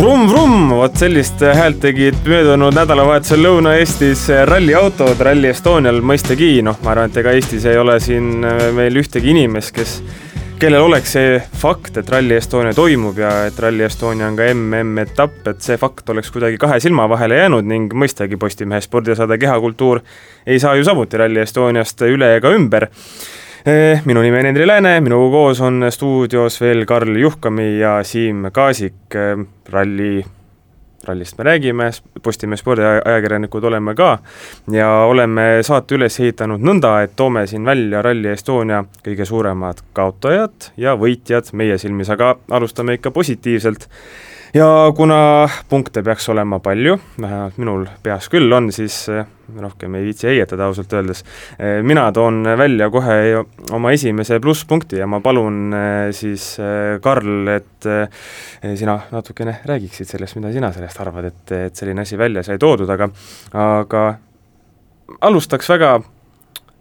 Vrum-vrum, vot sellist häält tegid möödunud nädalavahetusel Lõuna-Eestis ralliautod Rally Estonial mõistagi, noh, ma arvan, et ega Eestis ei ole siin meil ühtegi inimest, kes, kellel oleks see fakt, et Rally Estonia toimub ja et Rally Estonia on ka MM-etapp, et see fakt oleks kuidagi kahe silma vahele jäänud ning mõistagi Postimehe spordisaade Kehakultuur ei saa ju samuti Rally Estoniast üle ega ümber minu nimi on Henri Lääne, minuga koos on stuudios veel Karl Juhkami ja Siim Kaasik, eh, ralli, rallist me räägime, Postimehe spordiajakirjanikud oleme ka. Ja oleme saate üles ehitanud nõnda, et toome siin välja Rally Estonia kõige suuremad kaotajad ja võitjad meie silmis, aga alustame ikka positiivselt ja kuna punkte peaks olema palju, vähemalt minul peas küll on, siis eh, rohkem ei viitsi heietada ausalt öeldes. Eh, mina toon välja kohe oma esimese plusspunkti ja ma palun eh, siis Karl, et sina natukene räägiksid sellest, mida sina sellest arvad, et, et selline asi välja sai toodud, aga aga alustaks väga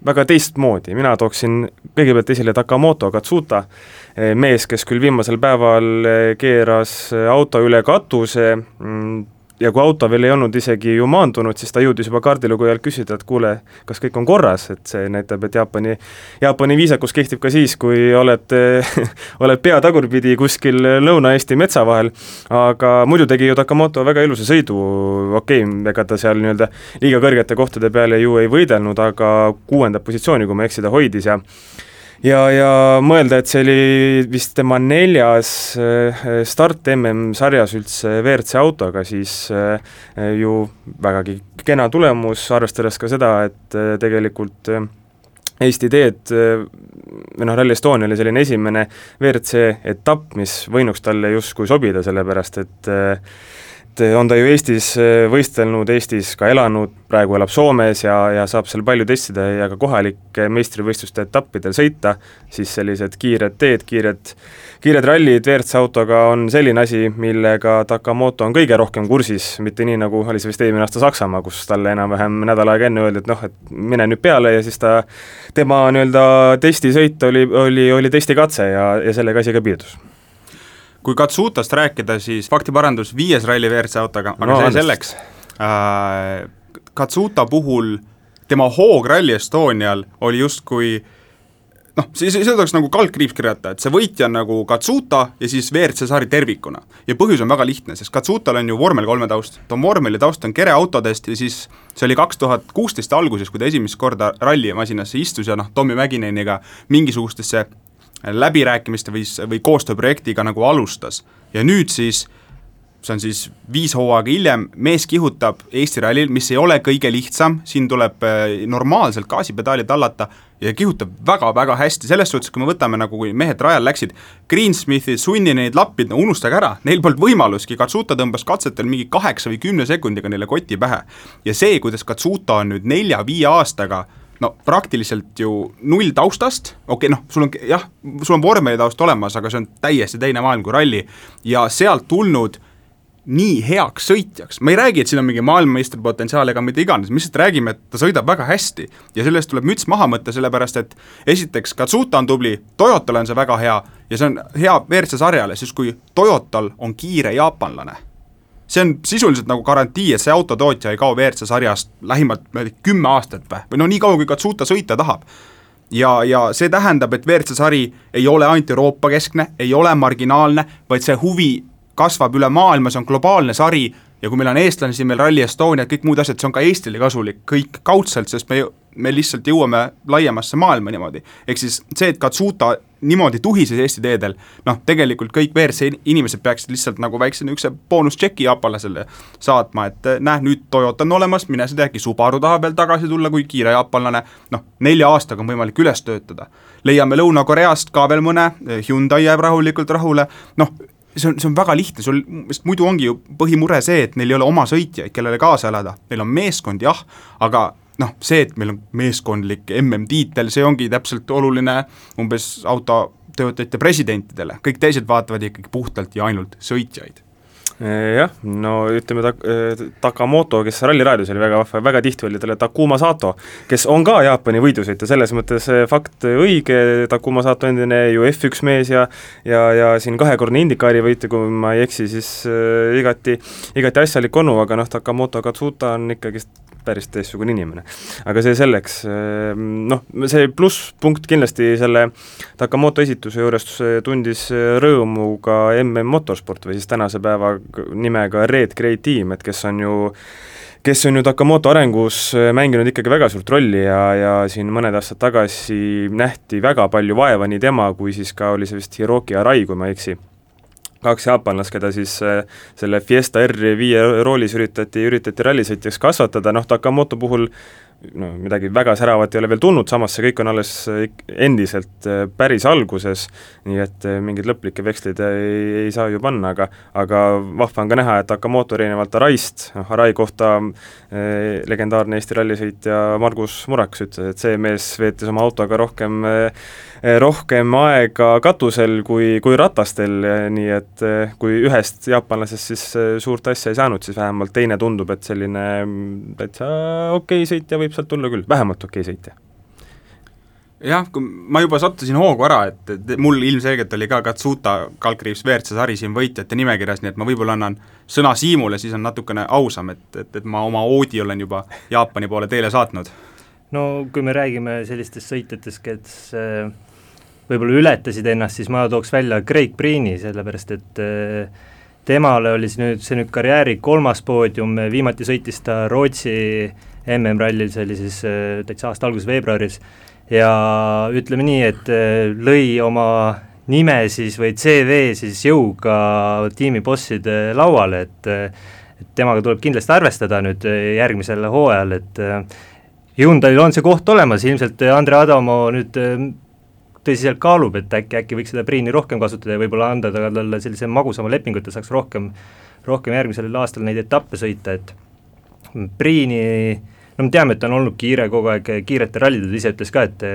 väga teistmoodi, mina tooksin kõigepealt esile Takamoto Katsuta, eh, mees, kes küll viimasel päeval eh, keeras eh, auto üle katuse, mm, ja kui auto veel ei olnud isegi ju maandunud, siis ta jõudis juba kaardilugejalt küsida, et kuule, kas kõik on korras, et see näitab, et Jaapani, Jaapani viisakus kehtib ka siis, kui oled oled pea tagurpidi kuskil Lõuna-Eesti metsa vahel, aga muidu tegi ju Takamoto väga ilusa sõidu, okei okay,, ega ta seal nii-öelda liiga kõrgete kohtade peale ju ei võidelnud, aga kuuendat positsiooni, kui ma ei eksi, ta hoidis ja ja, ja mõelda, et see oli vist tema neljas äh, start MM-sarjas üldse WRC autoga, siis äh, ju vägagi kena tulemus, arvestades ka seda, et äh, tegelikult Eesti teed või noh, Rally Estonia oli selline esimene WRC etapp, mis võinuks talle justkui sobida, sellepärast et et on ta ju Eestis äh, võistelnud, Eestis ka elanud, praegu elab Soomes ja, ja saab seal palju testida ja ka kohalike meistrivõistluste etappidel sõita, siis sellised kiired teed, kiired, kiired rallid WRC autoga on selline asi, millega Takamoto on kõige rohkem kursis, mitte nii, nagu oli see vist eelmine aasta Saksamaa, kus talle enam-vähem nädal aega enne öeldi, et noh, et mine nüüd peale ja siis ta, tema nii-öelda testisõit oli, oli, oli testikatse ja, ja sellega asi ka piirdus kui Katsutast rääkida, siis faktiparandus viies ralli WRC autoga, aga no, see selleks. Äh,, Katsuta puhul tema hoog Rally Estonial oli justkui noh, see, seda tuleks nagu kaldkriips kirjata, et see võitja on nagu Katsuta ja siis WRC sari tervikuna. ja põhjus on väga lihtne, sest Katsutal on ju vormel kolme taust, ta on vormeli taust on kereautodest ja siis see oli kaks tuhat kuusteist alguses, kui ta esimest korda rallimasinasse istus ja noh, Tommy Mäkineniga mingisugustesse läbirääkimiste või, või koostööprojektiga nagu alustas ja nüüd siis see on siis viis hooaega hiljem, mees kihutab Eesti rallil, mis ei ole kõige lihtsam, siin tuleb äh, normaalselt gaasipedaali tallata ja kihutab väga-väga hästi, selles suhtes, kui me võtame nagu, kui mehed rajal läksid, Greensmithid, Sunnineid, Lappid, no unustage ära, neil polnud võimalustki, Katsuta tõmbas katsetel mingi kaheksa või kümne sekundiga neile koti pähe. ja see, kuidas Katsuta on nüüd nelja-viie aastaga no praktiliselt ju null taustast, okei okay, noh, sul on jah, sul on vormelitaust olemas, aga see on täiesti teine maailm kui ralli. Ja sealt tulnud nii heaks sõitjaks, ma ei räägi, et siin on mingi maailmameistri potentsiaal ega mida iganes, me lihtsalt räägime, et ta sõidab väga hästi ja sellest tuleb müts maha võtta, sellepärast et esiteks Katsuta on tubli, Toyotale on see väga hea ja see on hea WRC sarjale, siis kui Toyotal on kiire jaapanlane see on sisuliselt nagu garantii, et see autotootja ei kao WRC sarjast lähimalt, kümme aastat või, või no nii kaua, kui Katsuta sõita tahab. ja, ja see tähendab, et WRC sari ei ole ainult Euroopa keskne, ei ole marginaalne, vaid see huvi kasvab üle maailma, see on globaalne sari ja kui meil on eestlane siin, meil Rally Estonia, kõik muud asjad, see on ka Eestile kasulik, kõik kaudselt, sest me me lihtsalt jõuame laiemasse maailma niimoodi. ehk siis see, et Katsuta niimoodi tuhises Eesti teedel, noh, tegelikult kõik WRC inimesed peaksid lihtsalt nagu väikse niisuguse boonustšeki jaapanlasele saatma, et näe, nüüd Toyota on olemas, mine sa tea, äkki Subaru tahab veel tagasi tulla, kui kiire jaapanlane, noh, nelja aastaga on võimalik üles töötada. leiame Lõuna-Koreast ka veel mõne, Hyundai jääb rahulikult rahule, noh, see on, see on väga lihtne, sul, sest muidu ongi ju põhimure see, et neil ei ole oma sõitjaid, kellele kaasa elada, neil on meeskond jah, aga noh, see, et meil on meeskondlik MM-tiitel, see ongi täpselt oluline umbes autotöötajate presidentidele, kõik teised vaatavad ikkagi puhtalt ja ainult sõitjaid. Jah, no ütleme tak-, Takamoto, kes Ralliraadios oli väga vahva, väga tihti oli talle Takuma Sato, kes on ka Jaapani võidusõitja, selles mõttes fakt õige, Takuma Sato endine ju F1 mees ja ja, ja siin kahekordne Indikaari võitja, kui ma ei eksi, siis äh, igati, igati asjalik onu, aga noh, Takamoto Katsuta on ikkagist päris teistsugune inimene. aga see selleks, ehm, noh, see plusspunkt kindlasti selle Takamoto esituse juures tundis rõõmu ka MM Motorsport või siis tänase päeva nimega Red Grey Team, et kes on ju kes on ju Takamoto arengus mänginud ikkagi väga suurt rolli ja, ja siin mõned aastad tagasi nähti väga palju vaeva nii tema kui siis ka oli see vist Hiroki Arai, kui ma ei eksi kaks jaapanlast, keda siis äh, selle Fiesta R5 roolis üritati, üritati rallisõitjaks kasvatada, noh Takamoto puhul no midagi väga säravat ei ole veel tulnud, samas see kõik on alles äh, endiselt äh, päris alguses, nii et mingeid lõplikke veksleid ei, ei saa ju panna, aga aga vahva on ka näha, et Akamoto erinevalt Araist, noh Arai kohta eh, legendaarne Eesti rallisõitja Margus Murakas ütles, et see mees veetis oma autoga rohkem eh, Eh, rohkem aega katusel kui, kui ratastel, nii et eh, kui ühest jaapanlasest siis eh, suurt asja ei saanud, siis vähemalt teine tundub, et selline mm, täitsa okei okay sõitja võib sealt tulla küll, vähemalt okei okay sõitja jah, kui ma juba sattusin hoogu ära, et, et mul ilmselgelt oli ka Katsuta kalkriips WRC sari siin võitjate nimekirjas, nii et ma võib-olla annan sõna Siimule, siis on natukene ausam, et, et, et ma oma oodi olen juba Jaapani poole teele saatnud. no kui me räägime sellistest sõitjatest, kes äh, võib-olla ületasid ennast, siis ma tooks välja Craig Preeni, sellepärast et äh, temale oli see nüüd, see nüüd karjääri kolmas poodium, viimati sõitis ta Rootsi MM-rallil, see oli siis äh, täitsa aasta alguses veebruaris, ja ütleme nii, et äh, lõi oma nime siis või CV siis jõuga tiimibosside lauale, et et temaga tuleb kindlasti arvestada nüüd järgmisel hooajal, et Hyundai'l on see koht olemas, ilmselt Andre Adamo nüüd tõsiselt kaalub, et äkki, äkki võiks seda Priini rohkem kasutada ja võib-olla anda talle sellise magusama lepingu, et ta saaks rohkem, rohkem järgmisel aastal neid etappe sõita, et Priini no me teame, et ta on olnud kiire kogu aeg kiirete rallide, ta ise ütles ka, et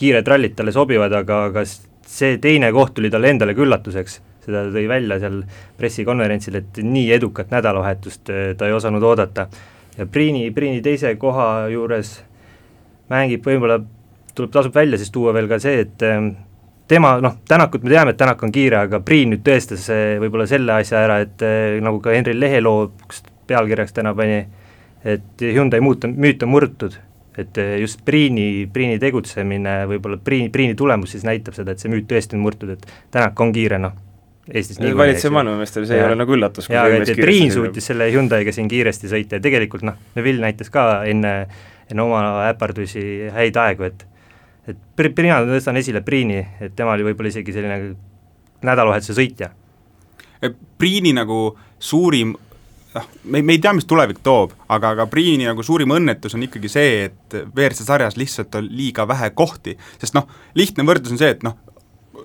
kiired rallid talle sobivad, aga, aga see teine koht tuli talle endale ka üllatuseks, seda ta tõi välja seal pressikonverentsil, et nii edukat nädalavahetust eh, ta ei osanud oodata. ja Priini, Priini teise koha juures mängib võib-olla tuleb, tasub välja siis tuua veel ka see, et ehm, tema noh, Tänakut me teame, et Tänak on kiire, aga Priin nüüd tõestas võib-olla selle asja ära, et eh, nagu ka Henri Leheloo pealkirjaks täna pani, et Hyundai muut müüt on murtud, et just Priini, Priini tegutsemine, võib-olla Priini, Priini tulemus siis näitab seda, et see müüt tõesti on murtud, et Tänak on kiire, noh, Eestis nii valitsev maailmameester, see ja. ei ole nagu üllatus. jaa, aga et, et Priin suutis selle Hyundai'ga siin kiiresti sõita ja tegelikult noh, Neville näitas ka enne, enne oma äpardusi häid aegu, et et mina tõstan esile Priini, et tema oli võib-olla isegi selline nädalavahetuse sõitja. Priini nagu suurim noh, me, me ei tea, mis tulevik toob, aga, aga Priini nagu suurim õnnetus on ikkagi see, et WRC sarjas lihtsalt on liiga vähe kohti, sest noh, lihtne võrdlus on see, et noh,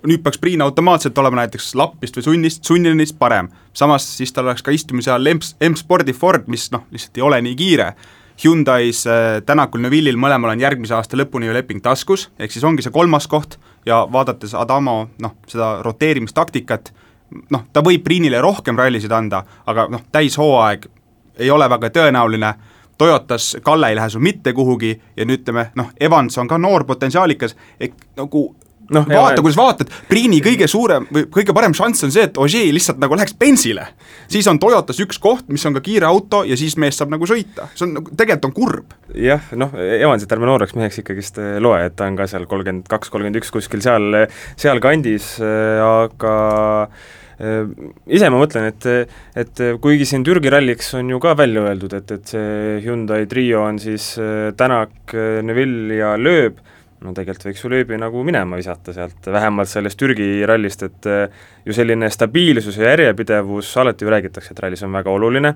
nüüd peaks Priin automaatselt olema näiteks Lappist või Sunnist, Sunninist parem. samas siis tal oleks ka istumise all M-spordi Ford, mis noh, lihtsalt ei ole nii kiire Hyundai's äh, Tänakul, Neville'il mõlemal on järgmise aasta lõpuni ju leping taskus, ehk siis ongi see kolmas koht ja vaadates Adamo noh, seda roteerimistaktikat, noh, ta võib Priinile rohkem rallisid anda, aga noh, täishooaeg ei ole väga tõenäoline, Toyotas Kalle ei lähe sul mitte kuhugi ja nüüd ütleme, noh, Evans on ka noor potentsiaalikas, ehk nagu noh, vaata, kuidas vaatad, Priini kõige suurem või kõige parem šanss on see, et Ogier lihtsalt nagu läheks bensile. siis on Toyotas üks koht, mis on ka kiire auto ja siis mees saab nagu sõita, see on nagu, tegelikult on kurb. jah, noh, Evansit ärme nooreks meheks ikkagist eh, loe, et ta on ka seal kolmkümmend kaks, kolmkümmend üks kuskil seal, sealkandis, eh, aga eh, ise ma mõtlen, et, et kuigi siin Türgi ralliks on ju ka välja öeldud, et, et see Hyundai trio on siis Tänak, Neville ja Lööb, no tegelikult võiks ju lööbi nagu minema visata sealt, vähemalt sellest Türgi rallist, et eh, ju selline stabiilsus ja järjepidevus, alati ju räägitakse, et rallis on väga oluline,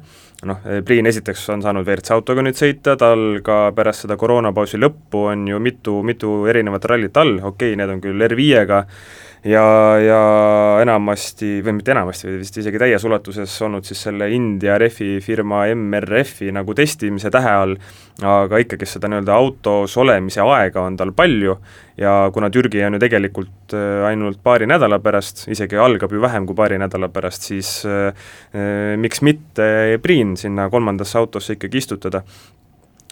noh, Priin esiteks on saanud WRC autoga nüüd sõita, tal ka pärast seda koroonapausi lõppu on ju mitu, mitu erinevat rallit all, okei okay,, need on küll R5-ga, ja, ja enamasti, või mitte enamasti, vaid vist isegi täies ulatuses olnud siis selle India refi firma MRF-i nagu testimise tähe all, aga ikkagi seda nii-öelda autos olemise aega on tal palju. Ja kuna Türgi on ju tegelikult äh, ainult paari nädala pärast, isegi algab ju vähem kui paari nädala pärast, siis äh, äh miks mitte Priin sinna kolmandasse autosse ikkagi istutada?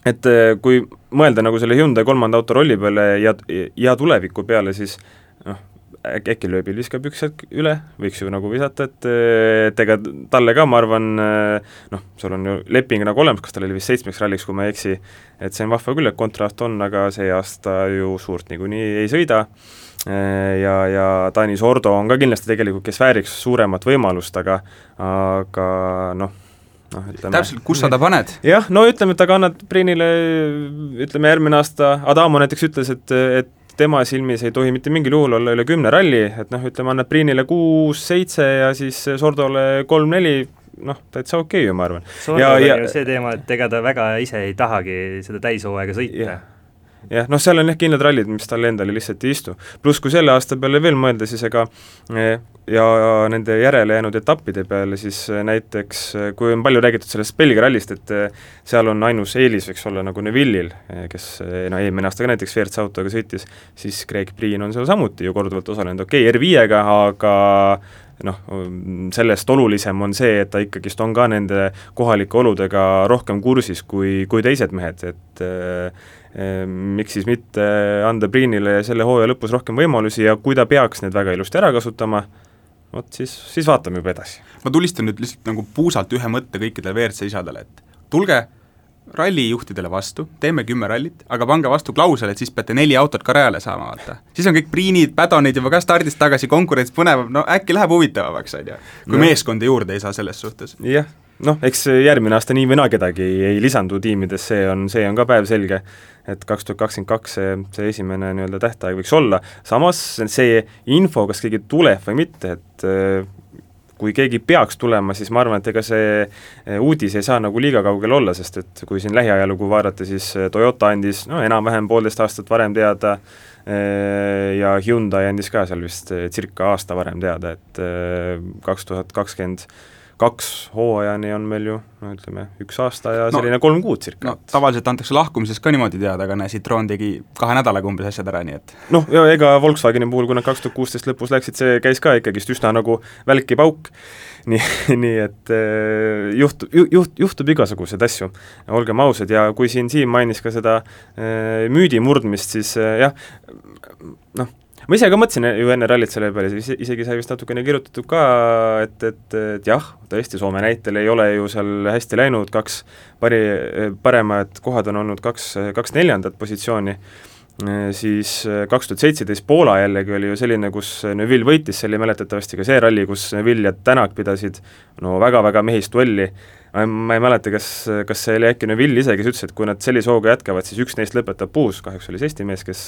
Et äh, kui mõelda nagu selle Hyundai kolmanda auto rolli peale ja, ja tuleviku peale, siis noh, äkki, lööbil viskab üks hetk üle, võiks ju nagu visata, et et ega talle ka, ma arvan, noh, sul on ju leping nagu olemas, kas tal oli vist seitsmeks ralliks, kui ma ei eksi, et see on vahva küll, et kontraast on, aga see aasta ju suurt niikuinii ei sõida, ja, ja Tanis Ordo on ka kindlasti tegelikult, kes vääriks suuremat võimalust, aga aga noh, noh, ütleme täpselt, kus sa ta paned? jah, no ütleme, et aga annad Priinile, ütleme järgmine aasta, Adamo näiteks ütles, et, et tema silmis ei tohi mitte mingil juhul olla üle kümne ralli, et noh, ütleme, annab Priinile kuus-seitse ja siis Sordole kolm-neli, noh, täitsa okei okay ju, ma arvan. Sordol on ju see teema, et ega ta väga ise ei tahagi seda täishooaega sõita jah, noh, seal on jah kindlad rallid, mis talle endale lihtsalt ei istu. pluss, kui selle aasta peale veel mõelda, siis ega eh, ja nende järele jäänud etappide peale, siis eh, näiteks eh, kui on palju räägitud sellest Belgia rallist, et seal on ainus eelis, võiks olla nagu Neville'il, kes no eelmine aasta ka näiteks WRC autoga sõitis, siis Craig Priin on seal samuti ju korduvalt osalenud, okei okay,, R5-ga, aga noh, sellest olulisem on see, et ta ikkagist on ka nende kohalike oludega rohkem kursis kui, kui teised mehed, et Ehm, miks siis mitte anda Priinile selle hooaja lõpus rohkem võimalusi ja kui ta peaks need väga ilusti ära kasutama, vot siis, siis vaatame juba edasi. ma tulistan nüüd lihtsalt nagu puusalt ühe mõtte kõikidele WRC isadele, et tulge rallijuhtidele vastu, teeme kümme rallit, aga pange vastu klausel, et siis peate neli autot ka rajale saama, vaata. siis on kõik Priinid, Padonid juba ka stardist tagasi, konkurents põnev, no äkki läheb huvitavamaks, on ju, kui no. meeskonda juurde ei saa selles suhtes. jah noh, eks järgmine aasta nii või naa kedagi ei lisandu tiimides, see on, see on ka päevselge, et kaks tuhat kakskümmend kaks see, see esimene nii-öelda tähtaeg võiks olla, samas see info, kas keegi tuleb või mitte, et äh, kui keegi peaks tulema, siis ma arvan, et ega see äh, uudis ei saa nagu liiga kaugel olla, sest et kui siin lähiajalugu vaadata, siis äh, Toyota andis no enam-vähem poolteist aastat varem teada ja Hyundai andis ka seal vist circa aasta varem teada, et kaks tuhat kakskümmend kaks hooajani on meil ju no ütleme, üks aasta ja selline no, kolm kuud circa. no tavaliselt antakse lahkumisest ka niimoodi teada, aga näe, Citroen tegi kahe nädalaga umbes asjad ära, nii et. Noh, ja ega Volkswageni puhul, kui nad kaks tuhat kuusteist lõpus läksid, see käis ka ikkagist üsna nagu välk ja pauk, nii, nii et eh, juhtub, juht, juhtub igasuguseid asju, olgem ausad, ja kui siin Siim mainis ka seda eh, müüdi murdmist, siis eh, jah, noh, ma ise ka mõtlesin ju enne rallit selle peale, isegi sai vist natukene kirjutatud ka, et, et, et jah, tõesti, Soome näitel ei ole ju seal hästi läinud, kaks pari, paremad kohad on olnud kaks, kaks neljandat positsiooni, siis kaks tuhat seitseteist Poola jällegi oli ju selline, kus Neville võitis, see oli mäletatavasti ka see ralli, kus Neville ja Tänak pidasid no väga-väga mehist duelli ma ei mäleta, kas, kas see oli äkki Neville ise, kes ütles, et kui nad sellise hooga jätkavad, siis üks neist lõpetab puus, kahjuks oli see Eesti mees, kes,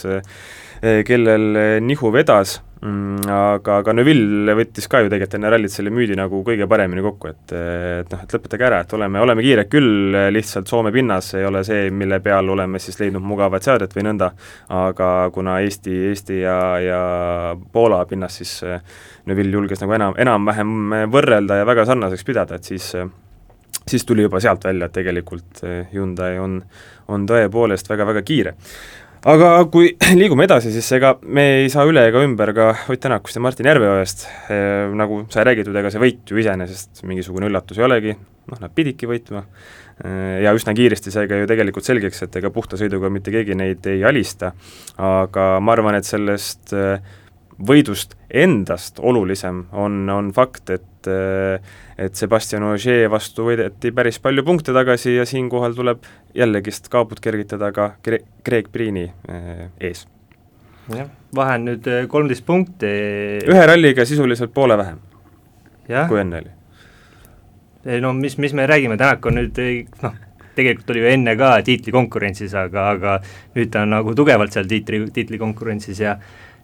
kellel nihu vedas, mm, aga, aga Neville võttis ka ju tegelikult enne rallit selle müüdi nagu kõige paremini kokku, et et noh, et lõpetage ära, et oleme, oleme kiired küll, lihtsalt Soome pinnas ei ole see, mille peal oleme siis leidnud mugavat seadet või nõnda, aga kuna Eesti, Eesti ja, ja Poola pinnas, siis Neville julges nagu enam, enam-vähem võrrelda ja väga sarnaseks pidada, et siis siis tuli juba sealt välja, et tegelikult Hyundai on, on tõepoolest väga-väga kiire. aga kui liigume edasi, siis ega me ei saa üle ega ümber ka Ott Tänakust ja Martin Järveojast. E,, nagu sai räägitud, ega see võit ju iseenesest mingisugune üllatus ei olegi, noh, nad pididki võitma. E,, ja üsna kiiresti sai ka ju tegelikult selgeks, et ega puhta sõiduga mitte keegi neid ei alista, aga ma arvan, et sellest võidust endast olulisem on, on fakt, et et Sebastian Ogier vastu võideti päris palju punkte tagasi ja siinkohal tuleb jällegist kaabut kergitada ka Gre-, Greg Priini eh, ees. jah, vahe on nüüd eh, kolmteist punkti. ühe ralliga sisuliselt poole vähem, kui enne oli. no mis, mis me räägime, Tänak on nüüd noh, tegelikult oli ju enne ka tiitlikonkurentsis, aga, aga nüüd ta on nagu tugevalt seal tiitli, tiitlikonkurentsis ja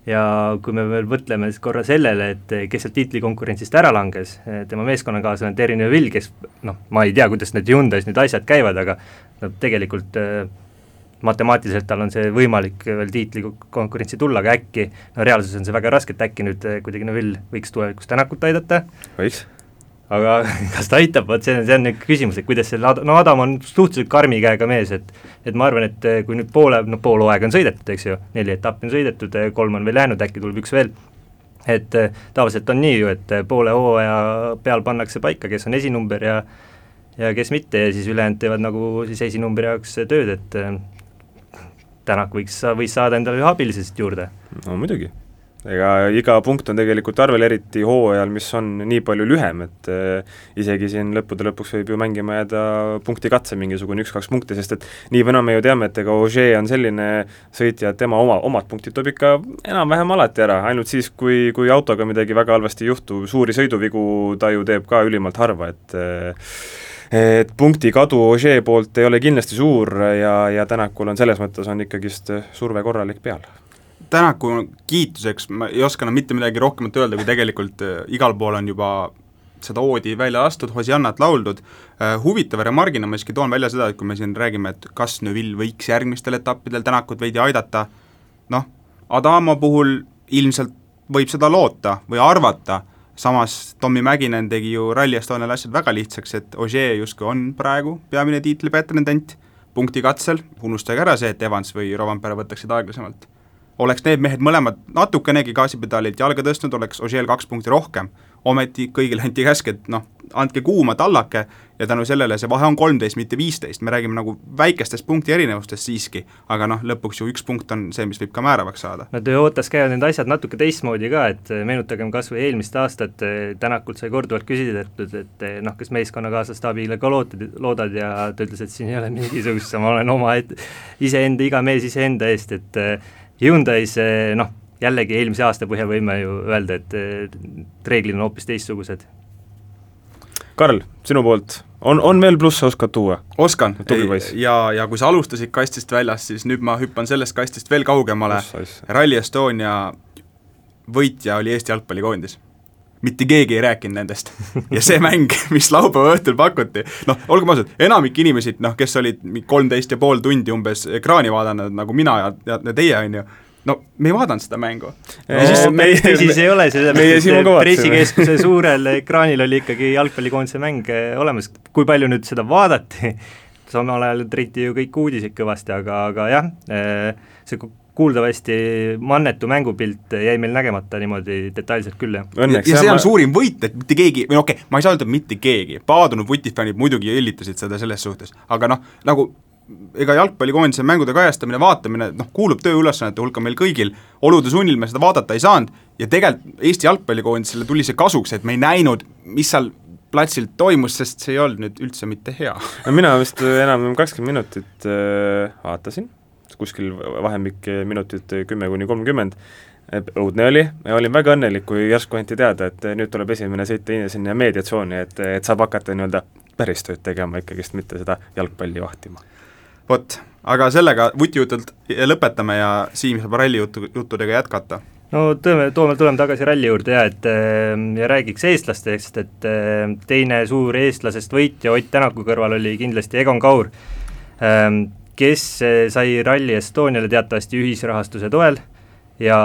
ja kui me veel mõtleme korra sellele, et kes sealt tiitlikonkurentsist ära langes, tema meeskonnakaaslane Terry Neville, kes noh, ma ei tea, kuidas need Hyundai's need asjad käivad, aga no tegelikult matemaatiliselt tal on see võimalik veel tiitlikonkurentsi tulla, aga äkki, no reaalsuses on see väga raske, et äkki nüüd kuidagi Neville võiks tulevikus Tänakut aidata. võiks. Aga kas ta aitab, vot see on, see on nüüd küsimus, et kuidas selle, no Adam on suhteliselt karmi käega mees, et et ma arvan, et kui nüüd poole, no pool hooaega on sõidetud, eks ju, neli etappi on sõidetud, kolm on veel jäänud, äkki tuleb üks veel, et tavaliselt on nii ju, et poole hooaja peal pannakse paika, kes on esinumber ja ja kes mitte ja siis ülejäänud teevad nagu siis esinumbri jaoks tööd, et Tänak võiks, võis saada endale ühe abilise siit juurde. no muidugi, ega iga punkt on tegelikult arvel, eriti hooajal, mis on nii palju lühem, et äh, isegi siin lõppude lõpuks võib ju mängima jääda punkti katse mingisugune üks-kaks punkti, sest et nii või naa me ju teame, et ega Ogier on selline sõitja, et tema oma, omad punktid toob ikka enam-vähem alati ära, ainult siis, kui, kui autoga midagi väga halvasti ei juhtu, suuri sõiduvigu ta ju teeb ka ülimalt harva, et äh, et punkti kadu Ogier poolt ei ole kindlasti suur ja, ja Tänakul on selles mõttes, on ikkagist surve korralik peal. Tänaku kiituseks ma ei oska enam mitte midagi rohkemat öelda, kui tegelikult äh, igal pool on juba seda oodi välja lastud, Hosiannat lauldud, äh, huvitava remargina ma siiski toon välja seda, et kui me siin räägime, et kas Neville võiks järgmistel etappidel Tänakut veidi aidata, noh, Adama puhul ilmselt võib seda loota või arvata samas Tommy Mäkinen tegi ju Rally Estonial asjad väga lihtsaks, et Ogier justkui on praegu peamine tiitli pretendent punkti katsel, unustage ära see, et Evans või Rovanpera võtaksid aeglasemalt. Oleks need mehed mõlemad natukenegi gaasipedaalilt jalga tõstnud, oleks Ogier'l kaks punkti rohkem, ometi kõigile anti käsk, et noh, andke kuuma tallake ja tänu sellele see vahe on kolmteist, mitte viisteist, me räägime nagu väikestest punkti erinevustest siiski, aga noh, lõpuks ju üks punkt on see, mis võib ka määravaks saada. no Toyotas käivad need asjad natuke teistmoodi ka, et meenutagem kas või eelmist aastat, Tänakult sai korduvalt küsitud, et noh, kas meeskonnakaaslaste abile ka lootad, loodad ja ta ütles, et siin ei ole mingisugust, ma olen oma iseenda, iga mees iseenda eest, et Hyundai's noh, jällegi eelmise aasta põhjal võime ju öelda, et reeglid on hoopis teistsugused. Karl, sinu poolt, on, on veel plusse, oskad tuua? oskan, ja, ja kui sa alustasid kastist väljas, siis nüüd ma hüppan sellest kastist veel kaugemale, Rally Estonia võitja oli Eesti jalgpallikoondis mitte keegi ei rääkinud nendest. ja see mäng, mis laupäeva õhtul pakuti, noh, olgem ausad, enamik inimesi, noh, kes olid kolmteist ja pool tundi umbes ekraani vaadanud, nagu mina ja, ja teie, on ju, no me ei vaadanud seda mängu. Meie, siis ei ole, sellepärast et pressikeskuse suurel ekraanil oli ikkagi jalgpallikoondise mäng eh, olemas, kui palju nüüd seda vaadati, samal ajal triti ju kõik uudiseid kõvasti, aga, aga jah, eh, see kuuldavasti mannetu mängupilt jäi meil nägemata niimoodi detailselt küll, jah. ja, ja see on ma... suurim võit, et mitte keegi, või no okei okay,, ma ei saa öelda, et mitte keegi, paadunud vutifännid muidugi õllitasid seda selles suhtes, aga noh, nagu ega jalgpallikoondise mängude kajastamine, vaatamine, noh, kuulub tööülesannete hulka meil kõigil, olude sunnil me seda vaadata ei saanud ja tegelikult Eesti jalgpallikoondisele tuli see kasuks, et me ei näinud, mis seal platsil toimus, sest see ei olnud nüüd üldse mitte hea. no mina vist enam-vähem kakskümmend minutit äh, vaatasin, kuskil vahemik minutit kümme kuni kolmkümmend, õudne oli. Ja olin väga õnnelik, kui järsku anti teada, et nüüd tuleb esimene sõit sinna meediatsooni, et, et saab hakata nii-öelda päris tööd tegema ikkagist, mitte seda jalgpalli vahtima. Vot, aga sellega vutijutult lõpetame ja Siim saab ralli jutu, juttudega jätkata. no tõime, toome, tuleme tagasi ralli juurde ja et ehm, ja räägiks eestlastest, et ehm, teine suur eestlasest võitja Ott Tänaku kõrval oli kindlasti Egon Kaur, ehm, kes eh, sai Rally Estoniale teatavasti ühisrahastuse toel ja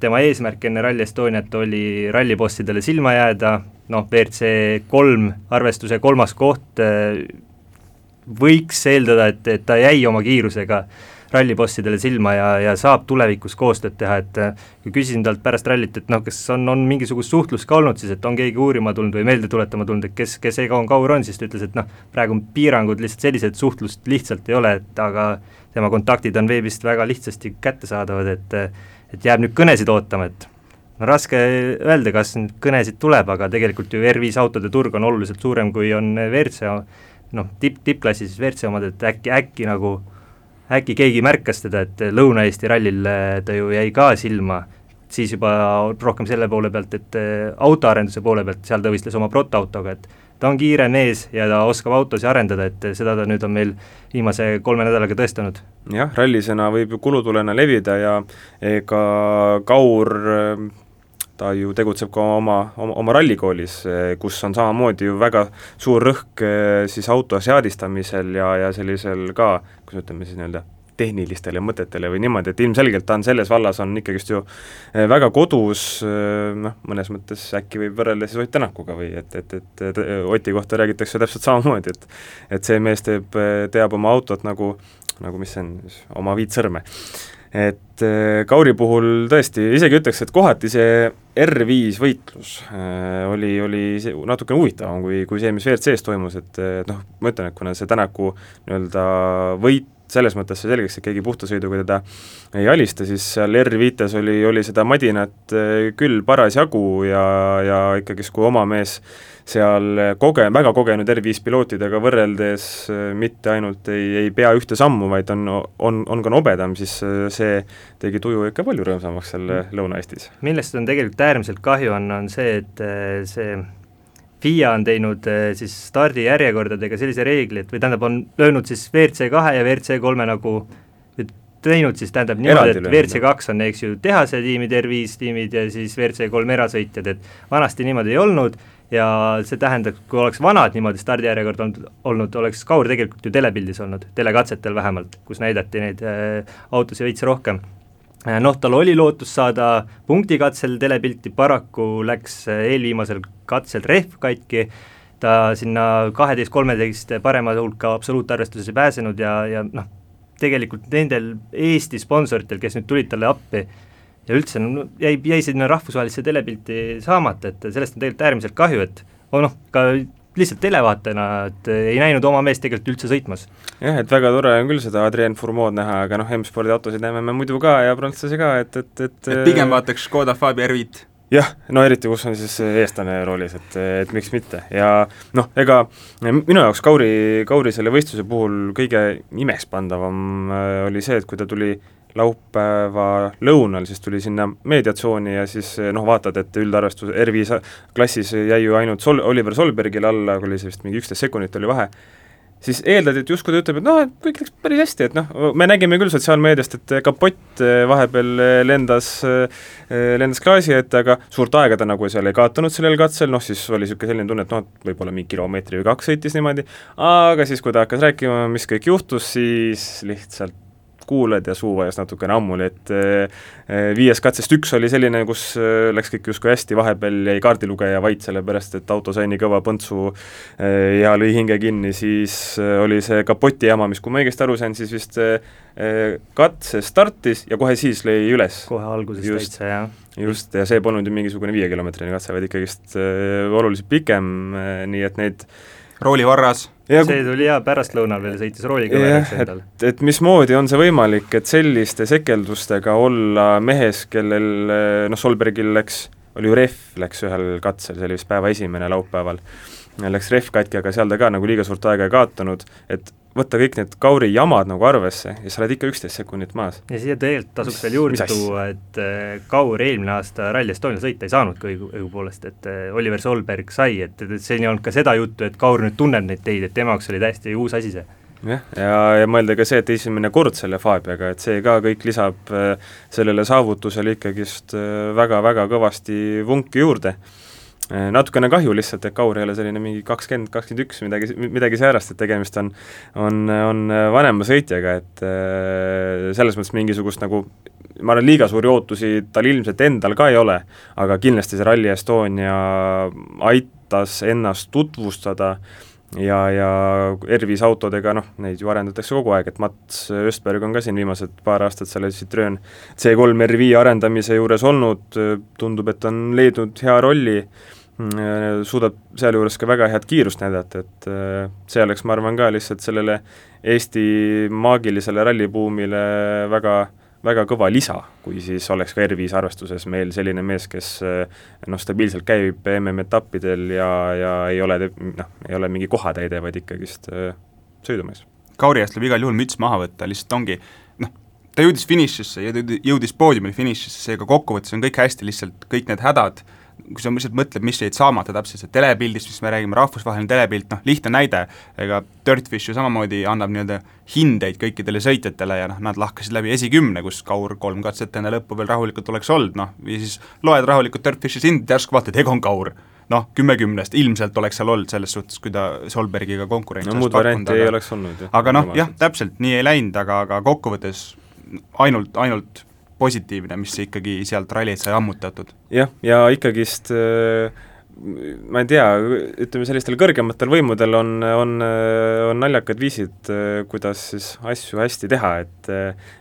tema eesmärk enne Rally Estoniat oli rallibossidele silma jääda, noh, WRC kolm arvestuse kolmas koht, eh, võiks eeldada, et, et ta jäi oma kiirusega rallibossidele silma ja, ja saab tulevikus koostööd teha, et kui küsisin talt pärast rallit, et noh, kas on, on mingisugust suhtlust ka olnud siis, et on keegi uurima tulnud või meelde tuletama tulnud, et kes, kes Egon Kaur on, siis ta ütles, et noh, praegu on piirangud lihtsalt sellised, suhtlust lihtsalt ei ole, et aga tema kontaktid on veebist väga lihtsasti kättesaadavad, et et jääb nüüd kõnesid ootama, et no raske öelda, kas nüüd kõnesid tuleb, aga tegelikult ju R5 autode turg on oluliselt suurem, kui on WRC noh, tipp, tippklassi siis WRC omad, et äkki, äkki nagu, äkki keegi märkas teda, et Lõuna-Eesti rallil äh, ta ju jäi ka silma, siis juba rohkem selle poole pealt, et äh, autoarenduse poole pealt, seal ta võistles oma protoautoga, et ta on kiire mees ja ta oskab autosid arendada, et seda ta nüüd on meil viimase kolme nädalaga tõestanud. jah, rallisõna võib ju kulutulena levida ja ega Kaur ta ju tegutseb ka oma, oma, oma rallikoolis, kus on samamoodi ju väga suur rõhk eh, siis auto seadistamisel ja, ja sellisel ka, kuidas ütleme siis nii-öelda, tehnilistele mõtetele või niimoodi, et ilmselgelt ta on selles vallas, on ikkagist ju äh, väga kodus, äh, noh, mõnes mõttes äkki võib võrrelda siis Ott Tänakuga või et, et, et, et Oti kohta räägitakse täpselt samamoodi, et et see mees teeb, teab oma autot nagu, nagu mis see on, oma viit sõrme et Kauri puhul tõesti, isegi ütleks, et kohati see R5 võitlus äh, oli, oli natukene huvitavam kui, kui see, mis WRC-s toimus, et noh, ma ütlen, et kuna see Tänaku nii-öelda võit selles mõttes sai selgeks, et keegi puhta sõiduga teda ei alista, siis seal R5-s oli, oli seda madinat eh, küll parasjagu ja, ja ikkagist, kui oma mees seal koge-, väga kogenud R5 pilootidega võrreldes eh, mitte ainult ei, ei pea ühte sammu, vaid on, on, on ka nobedam, siis eh, see tegi tuju ikka palju rõõmsamaks seal Lõuna-Eestis. millest on tegelikult äärmiselt kahju, on, on see, et see FIA on teinud eh, siis stardijärjekordadega sellise reegli, et või tähendab, on löönud siis WRC kahe ja WRC kolme nagu teinud siis tähendab niimoodi, et WRC kaks on, eks ju, tehase tiimid, R5 tiimid ja siis WRC kolm erasõitjad, et vanasti niimoodi ei olnud ja see tähendab, kui oleks vanad niimoodi stardijärjekord olnud, olnud, oleks Kaur tegelikult ju telepildis olnud, telekatsetel vähemalt, kus näidati neid äh, autosid veits rohkem. Äh, noh, tal oli lootus saada punktikatsel telepilti, paraku läks äh, eelviimasel katsel rehv katki, ta sinna kaheteist-kolmeteist parema hulka absoluutarvestuses ei pääsenud ja, ja noh, tegelikult nendel Eesti sponsoritel, kes nüüd tulid talle appi, ja üldse no, jäi, jäi sinna rahvusvahelisse telepilti saamata, et sellest on tegelikult äärmiselt kahju, et oh noh, ka lihtsalt televaatajana, et ei näinud oma meest tegelikult üldse sõitmas. jah, et väga tore on küll seda Adrien Fourmod näha, aga noh, M-spordi autosid näeme me muidu ka ja prantslasi ka, et, et, et et pigem vaataks Škoda Fabia R5 jah, no eriti, kus on siis eestlane roolis, et, et miks mitte ja noh, ega minu jaoks Kauri, Kauri selle võistluse puhul kõige imespandavam äh, oli see, et kui ta tuli laupäeva lõunal, siis tuli sinna meediatsooni ja siis noh, vaatad, et üldarvestus R5 klassis jäi ju ainult Sol-, Oliver Solbergile alla, oli see vist mingi üksteist sekundit oli vahe, siis eeldad, et justkui ta ütleb, et noh, et kõik läks päris hästi, et noh, me nägime küll sotsiaalmeediast, et kapott eh, vahepeal eh, lendas, eh, lendas klaasi ette, aga suurt aega ta nagu seal ei kaotanud sellel katsel, noh siis oli niisugune selline tunne, et noh, et võib-olla mingi kilomeetri või kaks sõitis niimoodi, aga siis, kui ta hakkas rääkima, mis kõik juhtus, siis lihtsalt kuuled ja suu vajas natukene ammuli, et eh, viies katsest üks oli selline, kus eh, läks kõik justkui hästi, vahepeal jäi kaardilugeja vait, sellepärast et auto sai nii kõva põntsu eh, ja lõi hinge kinni, siis oli see kapoti jama, mis, kui ma õigesti aru sain, siis vist katse startis ja kohe siis lõi üles. kohe alguses täitsa, jah. just, ja see polnud ju mingisugune viiekilomeetrine katse, vaid ikkagist oluliselt pikem, nii et neid roolivarras Ja, see tuli jaa, pärastlõunal veel sõitis rooliga jah, et, et mismoodi on see võimalik, et selliste sekeldustega olla mehes, kellel noh, Solbergil läks, oli ju rehv, läks ühel katsel, see oli vist päeva esimene laupäeval, läks rehv katki, aga seal ta ka nagu liiga suurt aega ei kaotanud, et võtta kõik need Kauri jamad nagu arvesse ja sa oled ikka üksteist sekundit maas. ja siia tegelikult tasuks veel juurde tuua, et äh, Kaur eelmine aasta Rally Estonial sõita ei saanudki õigu, õigupoolest, et äh, Oliver Solberg sai, et, et siin ei olnud ka seda juttu, et Kaur nüüd tunneb neid teid, et tema jaoks oli täiesti uus asi see. Jah, ja, ja mõelda ka see, et esimene kord selle Fabiaga, et see ka kõik lisab äh, sellele saavutusele ikkagist väga-väga kõvasti vunki juurde natukene kahju lihtsalt, et Kaur ei ole selline mingi kakskümmend, kakskümmend üks, midagi, midagi säärast, et tegemist on, on, on vanema sõitjaga, et äh, selles mõttes mingisugust nagu ma arvan, liiga suuri ootusi tal ilmselt endal ka ei ole, aga kindlasti see Rally Estonia aitas ennast tutvustada ja, ja R5 autodega, noh, neid ju arendatakse kogu aeg, et Mats Östberg on ka siin viimased paar aastat selle Citroen C3 R5 arendamise juures olnud, tundub, et on leidnud hea rolli suudab sealjuures ka väga head kiirust näidata, et äh, see oleks, ma arvan, ka lihtsalt sellele Eesti maagilisele rallibuumile väga, väga kõva lisa, kui siis oleks ka R5 arvestuses meil selline mees, kes äh, noh, stabiilselt käib MM-etappidel ja, ja ei ole noh, ei ole mingi kohatäide, vaid ikkagist äh, sõidumees. Kauri eest tuleb igal juhul müts maha võtta, lihtsalt ongi noh, ta jõudis finišisse, jõudis poodiumil finišisse, seega kokkuvõttes on kõik hästi, lihtsalt kõik need hädad, kui sa lihtsalt mõtled, mis jäid saamata täpselt, see telepildist, mis me räägime, rahvusvaheline telepilt, noh lihtne näide, ega Dirtfish ju samamoodi annab nii-öelda hindeid kõikidele sõitjatele ja noh, nad lahkasid läbi esikümne, kus Kaur kolm katset enne lõppu veel rahulikult oleks olnud, noh, ja siis loed rahulikult Dirtfishis hindeid, järsku vaatad, Egon Kaur noh, kümme kümnest ilmselt oleks seal olnud selles suhtes, kui ta Solbergiga konkurentsi no muud varianti ei oleks olnud. aga noh, jah, täpselt, nii ei läinud, aga, aga kokkuvõttes ainult, ainult positiivne, mis ikkagi sealt rallilt sai ammutatud. jah, ja ikkagist äh, ma ei tea, ütleme sellistel kõrgematel võimudel on, on, on naljakad viisid, kuidas siis asju hästi teha, et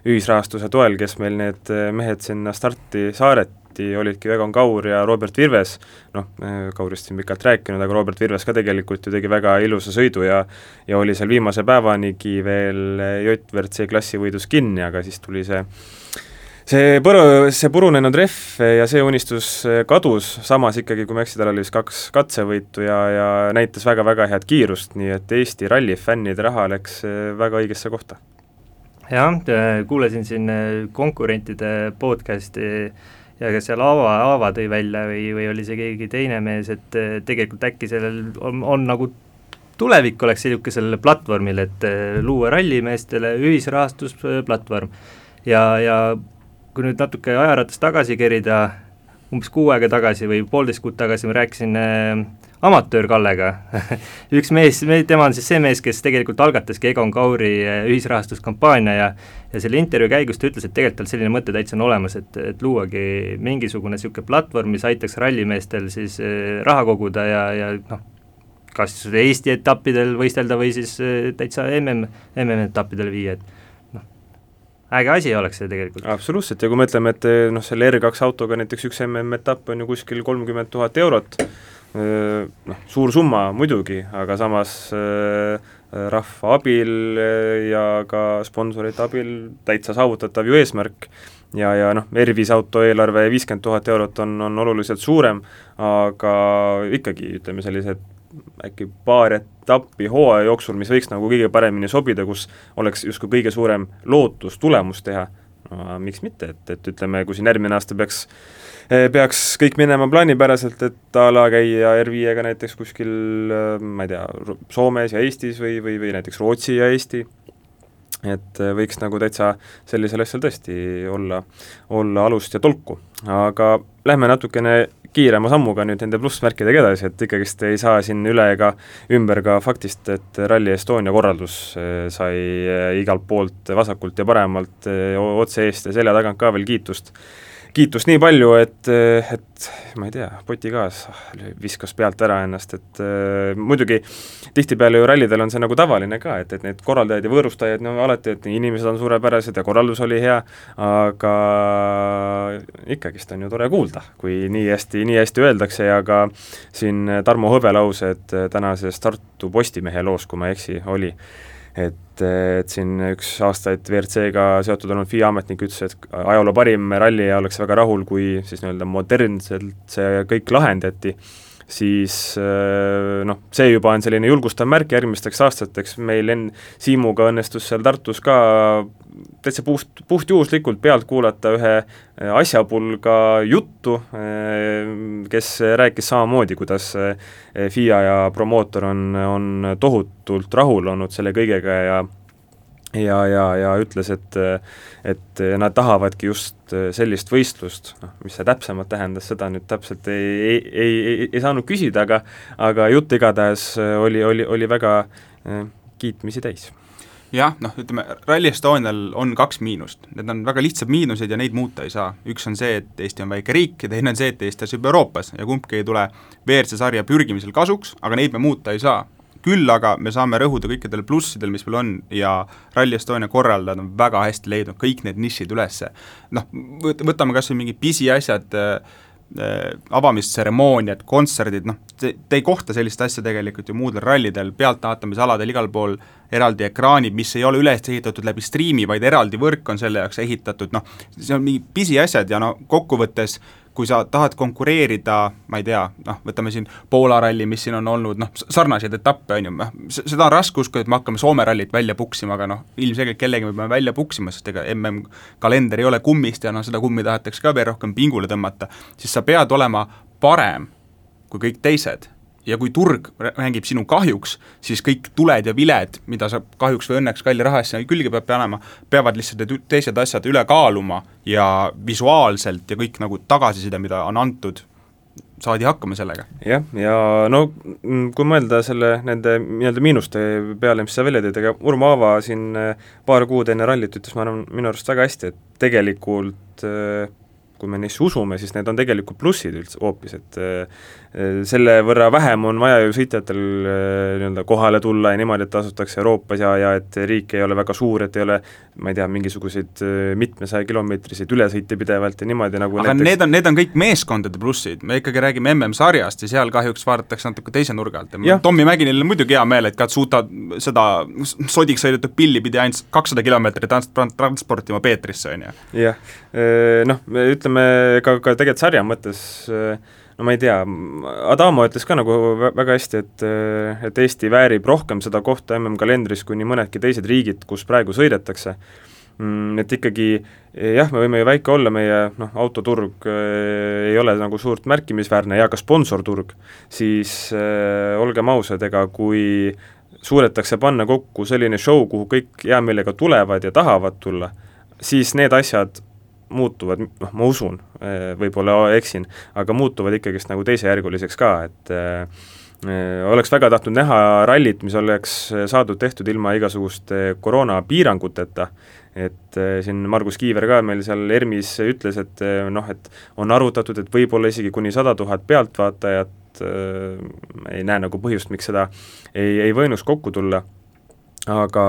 ühisrahastuse toel, kes meil need mehed sinna starti saareti, olidki Egon Kaur ja Robert Virves, noh, Kaurist siin pikalt rääkinud, aga Robert Virves ka tegelikult ju tegi väga ilusa sõidu ja ja oli seal viimase päevanigi veel J-WRC klassivõidus kinni, aga siis tuli see see põru, see purunenud rehv ja see unistus kadus, samas ikkagi, kui ma ei eksi, tal oli vist kaks katsevõitu ja, ja näitas väga-väga head kiirust, nii et Eesti rallifännide raha läks väga õigesse kohta. jah, kuulasin siin konkurentide podcast'i ja ka seal Aava, Aava tõi välja või, või oli see keegi teine mees, et tegelikult äkki sellel on, on nagu tulevik oleks niisugusel platvormil, et luua rallimeestele ühisrahastusplatvorm ja, ja kui nüüd natuke ajaratast tagasi kerida, umbes kuu aega tagasi või poolteist kuud tagasi ma rääkisin äh, amatöör Kallega. Üks mees, tema on siis see mees, kes tegelikult algataski Egon Kauri äh, ühisrahastuskampaania ja ja selle intervjuu käigus ta ütles, et tegelikult tal selline mõte täitsa on olemas, et, et luuagi mingisugune niisugune platvorm, mis aitaks rallimeestel siis äh, raha koguda ja, ja noh, kas Eesti etappidel võistelda või siis äh, täitsa mm, MM-etappidel viia, et äge asi oleks see tegelikult. absoluutselt, ja kui me ütleme, et eh, noh, selle R2 autoga näiteks üks MM-etapp on ju kuskil kolmkümmend tuhat eurot, eh, noh, suur summa muidugi, aga samas eh, rahva abil ja ka sponsorite abil täitsa saavutatav ju eesmärk ja, ja noh, R5 auto eelarve viiskümmend tuhat eurot on, on oluliselt suurem, aga ikkagi ütleme, sellised äkki paar etappi hooaja jooksul, mis võiks nagu kõige paremini sobida, kus oleks justkui kõige suurem lootus tulemust teha, no miks mitte, et, et ütleme, kui siin järgmine aasta peaks peaks kõik minema plaanipäraselt, et a la käia R5-ga näiteks kuskil ma ei tea, Soomes ja Eestis või, või, või näiteks Rootsi ja Eesti, et võiks nagu täitsa sellisel asjal tõesti olla, olla alust ja tolku. aga lähme natukene kiirema sammuga nüüd nende plussmärkidega edasi, et ikkagist ei saa siin üle ega ümber ka faktist, et Rally Estonia korraldus eh, sai eh, igalt poolt vasakult ja paremalt eh, otse eest ja selja tagant ka veel kiitust kiitust nii palju, et, et ma ei tea, potikaas viskas pealt ära ennast, et äh, muidugi tihtipeale ju rallidel on see nagu tavaline ka, et, et need korraldajaid ja võõrustajaid, no alati, et inimesed on suurepärased ja korraldus oli hea, aga ikkagist on ju tore kuulda, kui nii hästi, nii hästi öeldakse ja ka siin Tarmo Hõbe laused tänases Tartu Postimehe loos, kui ma ei eksi, oli et, et siin üks aastaid WRC-ga seotud olnud FIA ametnik ütles, et ajaloo parim ralli ja oleks väga rahul, kui siis nii-öelda modernselt see kõik lahendati, siis noh, see juba on selline julgustav märk järgmisteks aastateks, meil enn-, Siimuga õnnestus seal Tartus ka täitsa puust, puhtjuhuslikult pealt kuulata ühe äh, asjapulga juttu, äh, kes rääkis samamoodi, kuidas äh, FIA ja promootor on, on tohutult rahul olnud selle kõigega ja ja, ja, ja ütles, et et nad tahavadki just sellist võistlust, noh, mis see täpsemalt tähendas, seda nüüd täpselt ei, ei, ei, ei, ei saanud küsida, aga aga jutt igatahes oli, oli, oli väga kiitmisi täis jah, noh, ütleme Rally Estonial on kaks miinust, need on väga lihtsad miinused ja neid muuta ei saa. üks on see, et Eesti on väike riik ja teine on see, et Eesti asub Euroopas ja kumbki ei tule WRC sarja pürgimisel kasuks, aga neid me muuta ei saa. küll aga me saame rõhuda kõikidel plussidel, mis meil on ja Rally Estonia korraldajad on väga hästi leidnud kõik need nišid üles. noh, võtame kas või mingid pisiasjad äh,, avamistseremooniad, kontserdid, noh, te, te ei kohta sellist asja tegelikult ju muudel rallidel, pealtvaatamisaladel igal pool eraldi ekraanid, mis ei ole üles ehitatud läbi striimi, vaid eraldi võrk on selle jaoks ehitatud, noh, see on mingi pisiasjad ja no kokkuvõttes kui sa tahad konkureerida, ma ei tea, noh, võtame siin Poola ralli, mis siin on olnud, noh, sarnaseid etappe, on ju, noh, seda on raske uskuda, et me hakkame Soome rallit välja puksima, aga noh, ilmselgelt kellegi me peame välja puksima, sest ega MM-kalender ei ole kummist ja noh, seda kummi tahetakse ka veel rohkem pingule tõmmata, siis sa pead olema parem kui kõik teised ja kui turg mängib sinu kahjuks, siis kõik tuled ja viled, mida sa kahjuks või õnneks kalli raha eest sinna külge pead panema, peavad lihtsalt need teised asjad üle kaaluma ja visuaalselt ja kõik nagu tagasiside, mida on antud, saadi hakkama sellega. jah, ja no mm, kui mõelda selle, nende nii-öelda miinuste peale, mis sa välja tõid, ega Urmo Aava siin paar kuud enne rallit ütles, ma arvan, minu arust väga hästi, et tegelikult kui me neisse usume, siis need on tegelikult plussid üldse hoopis, et Äh, selle võrra vähem on vaja ju sõitjatel äh, nii-öelda kohale tulla ja niimoodi, et asutakse Euroopas ja, ja et riik ei ole väga suur, et ei ole ma ei tea, mingisuguseid äh, mitmesaja kilomeetriseid ülesõite pidevalt ja niimoodi nagu aga näiteks... need on, need on kõik meeskondade plussid, me ikkagi räägime MM-sarjast ja seal kahjuks vaadatakse natuke teise nurga alt. Ja Tommy Mäginil on muidugi hea meel, et Katsuta seda sodiks sõidetud pilli pidi ainult kakssada kilomeetrit trans-, transportima Peetrisse, on ju. jah, noh, ütleme ka, ka tegelikult sarja mõttes äh, no ma ei tea, Adamo ütles ka nagu väga hästi, et et Eesti väärib rohkem seda kohta MM-kalendris kui nii mõnedki teised riigid, kus praegu sõidetakse. Mm, et ikkagi jah, me võime ju väike olla, meie noh, autoturg äh, ei ole nagu suurt märkimisväärne ja ka sponsorturg, siis äh, olgem ausad, ega kui suudetakse panna kokku selline show, kuhu kõik hea meelega tulevad ja tahavad tulla, siis need asjad muutuvad, noh, ma usun, eh, võib-olla eksin, aga muutuvad ikkagist nagu teisejärguliseks ka, et äh, oleks väga tahtnud näha rallit, mis oleks saadud tehtud ilma igasuguste koroonapiiranguteta, et äh, siin Margus Kiiver ka meil seal ERMis ütles, et noh, et on arvutatud, et võib-olla isegi kuni sada tuhat pealtvaatajat, ei näe nagu põhjust, miks seda ei, ei võinuks kokku tulla aga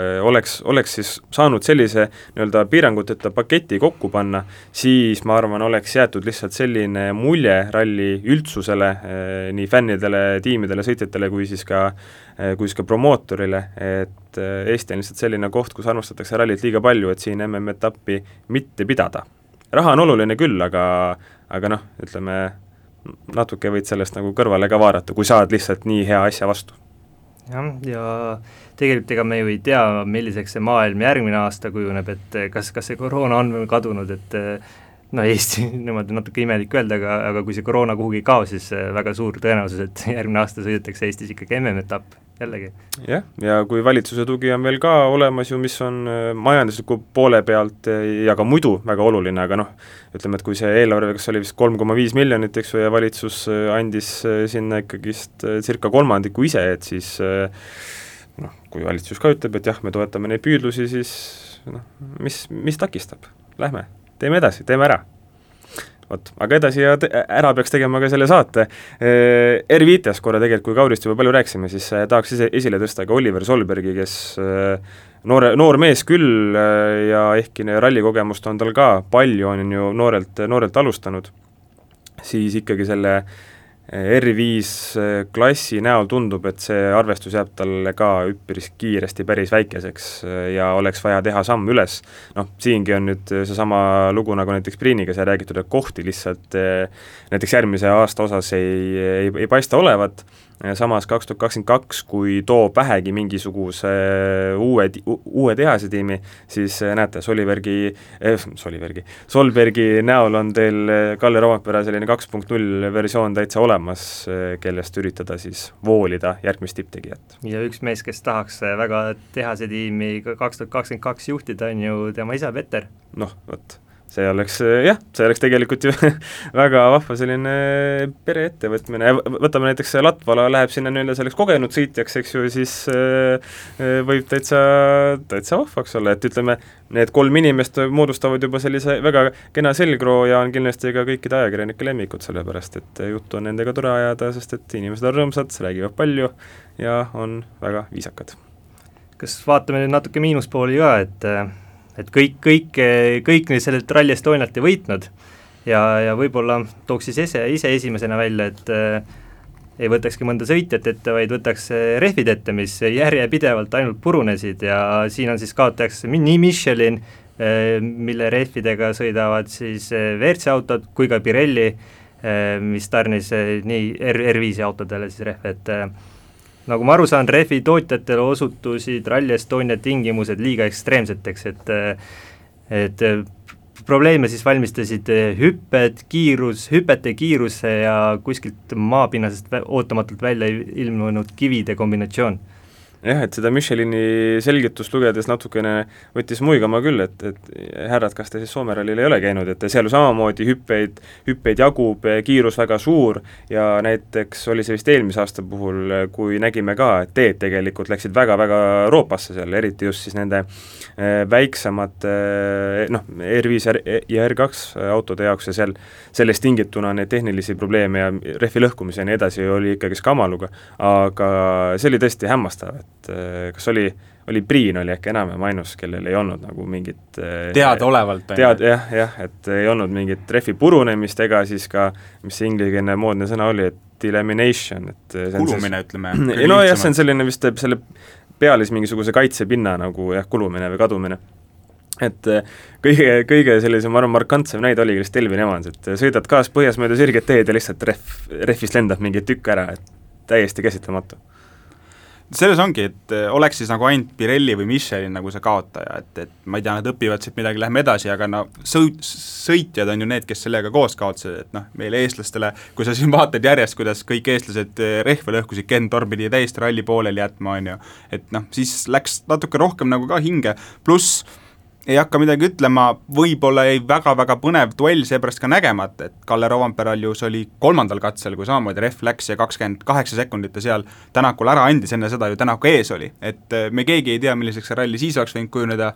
eh, oleks, oleks siis saanud sellise nii-öelda piiranguteta paketi kokku panna, siis ma arvan, oleks jäetud lihtsalt selline mulje ralli üldsusele, eh, nii fännidele, tiimidele, sõitjatele kui siis ka eh, kui siis ka promootorile, et Eesti on lihtsalt selline koht, kus armastatakse rallit liiga palju, et siin MM-etappi mitte pidada. raha on oluline küll, aga aga noh, ütleme natuke võid sellest nagu kõrvale ka vaadata, kui saad lihtsalt nii hea asja vastu. Jah, ja tegelikult ega me ju ei tea, milliseks see maailm järgmine aasta kujuneb, et eh, kas, kas see koroona on kadunud, et eh, no Eesti, niimoodi natuke imelik öelda, aga, aga kui see koroona kuhugi ei kao, siis eh, väga suur tõenäosus, et järgmine aasta sõidetakse Eestis ikkagi MM-etapp jällegi. jah, ja kui valitsuse tugi on veel ka olemas ju, mis on majandusliku poole pealt ja ka muidu väga oluline, aga noh, ütleme, et kui see eelarve, kas oli vist kolm koma viis miljonit, eks ju, ja valitsus andis sinna ikkagist circa kolmandiku ise, et siis äh, noh, kui valitsus ka ütleb, et jah, me toetame neid püüdlusi, siis noh, mis, mis takistab, lähme, teeme edasi, teeme ära. Vot, aga edasi ja ära peaks tegema ka selle saate. R5-st korra tegelikult, kui Kaurist juba palju rääkisime, siis äh, tahaks ise esile tõsta ka Oliver Solbergi, kes äh, noore, noor mees küll äh, ja ehkki rallikogemust on tal ka palju, on ju noorelt, noorelt alustanud, siis ikkagi selle äh, R5 äh, klassi näol tundub, et see arvestus jääb talle ka üpris kiiresti päris väikeseks äh, ja oleks vaja teha samm üles. noh, siingi on nüüd seesama lugu nagu näiteks Priiniga sai räägitud, et kohti lihtsalt äh, näiteks järgmise aasta osas ei, ei, ei paista olevat samas kaks tuhat kakskümmend kaks, kui toob vähegi mingisuguse uue, uue tehase tiimi, siis äh, näete, Solivergi eh,, Solivergi, Solbergi näol on teil äh, Kalle Rompera selline kaks punkt null versioon täitsa olemas, äh, kellest üritada siis voolida järgmist tipptegijat. ja üks mees, kes tahaks väga tehase tiimi kaks tuhat kakskümmend kaks juhtida, on ju tema isa Peter. noh, vot see oleks jah, see oleks tegelikult ju väga vahva selline pereettevõtmine, võtame näiteks Latvala läheb sinna nii-öelda selleks kogenud sõitjaks, eks ju, siis äh, võib täitsa, täitsa vahvaks olla, et ütleme, need kolm inimest moodustavad juba sellise väga kena selgroo ja on kindlasti ka kõikide ajakirjanike lemmikud, sellepärast et juttu on nendega tore ajada, sest et inimesed on rõõmsad, räägivad palju ja on väga viisakad. kas vaatame nüüd natuke miinuspooli ka, et et kõik, kõik, kõik sellelt Rally Estonialt ei võitnud. Ja, ja võib-olla tooks siis ise, ise esimesena välja, et äh, ei võtakski mõnda sõitjat ette, vaid võtaks rehvid ette, mis järjepidevalt ainult purunesid. Ja siin on siis kaotajaks nii Michelin, mille rehvidega sõidavad siis WRC autod kui ka Pirelli, mis tarnis nii R, R5 autodele siis rehve, et nagu ma aru saan, rehvi tootjatele osutusid Rally Estonia tingimused liiga ekstreemseteks, et et probleeme siis valmistasid hüpped, kiirus, hüpete kiiruse ja kuskilt maapinnasest ootamatult välja ilmunud kivide kombinatsioon jah, et seda Michelini selgitust lugedes natukene võttis muigama küll, et, et härrad, kas te siis Soome rallil ei ole käinud, et seal ju samamoodi hüppeid, hüppeid jagub, kiirus väga suur ja näiteks oli see vist eelmise aasta puhul, kui nägime ka, et teed tegelikult läksid väga-väga roopasse seal, eriti just siis nende eh, väiksemate eh, noh, R5 ja R2 autode jaoks ja seal sellest tingituna neid tehnilisi probleeme ja rehvi lõhkumise ja nii edasi oli ikkagi skamaluga, aga see oli tõesti hämmastav, et et äh, kas oli, oli Priin oli äkki enam-vähem ainus, kellel ei olnud nagu mingit äh, teadaolevalt tead-, jah, jah, et ei olnud mingit rehvi purunemist ega siis ka, mis see inglisekeelne moodne sõna oli, et delamination, et kulumine, ütleme. ei nojah, see on selline vist selle peale siis mingisuguse kaitsepinna nagu jah, kulumine või kadumine. Et kõige, kõige sellisem, ma arvan, markantsem näide oligi lihtsalt Elvin Evans, et sõidad kaaspõhjas mööda sirget teed ja lihtsalt rehv, rehvist lendab mingi tükk ära, et täiesti käsitlematu selles ongi, et eh, oleks siis nagu ainult Pirelli või Michelin nagu see kaotaja, et, et ma ei tea, nad õpivad siit midagi, lähme edasi, aga no sõit, sõitjad on ju need, kes sellega koos kaotasid, et noh, meile eestlastele, kui sa siin vaatad järjest, kuidas kõik eestlased eh, rehve lõhkusid, Ken Torm pidi täiesti ralli pooleli jätma, on ju, et noh, siis läks natuke rohkem nagu ka hinge, pluss ei hakka midagi ütlema, võib-olla jäi väga-väga põnev duell seepärast ka nägemata, et Kalle Rovanperalius oli kolmandal katsel, kui samamoodi rehv läks ja kakskümmend kaheksa sekundit ta seal Tänakul ära andis, enne seda ju Tänaku ees oli. et äh, me keegi ei tea, milliseks see ralli siis oleks võinud kujuneda,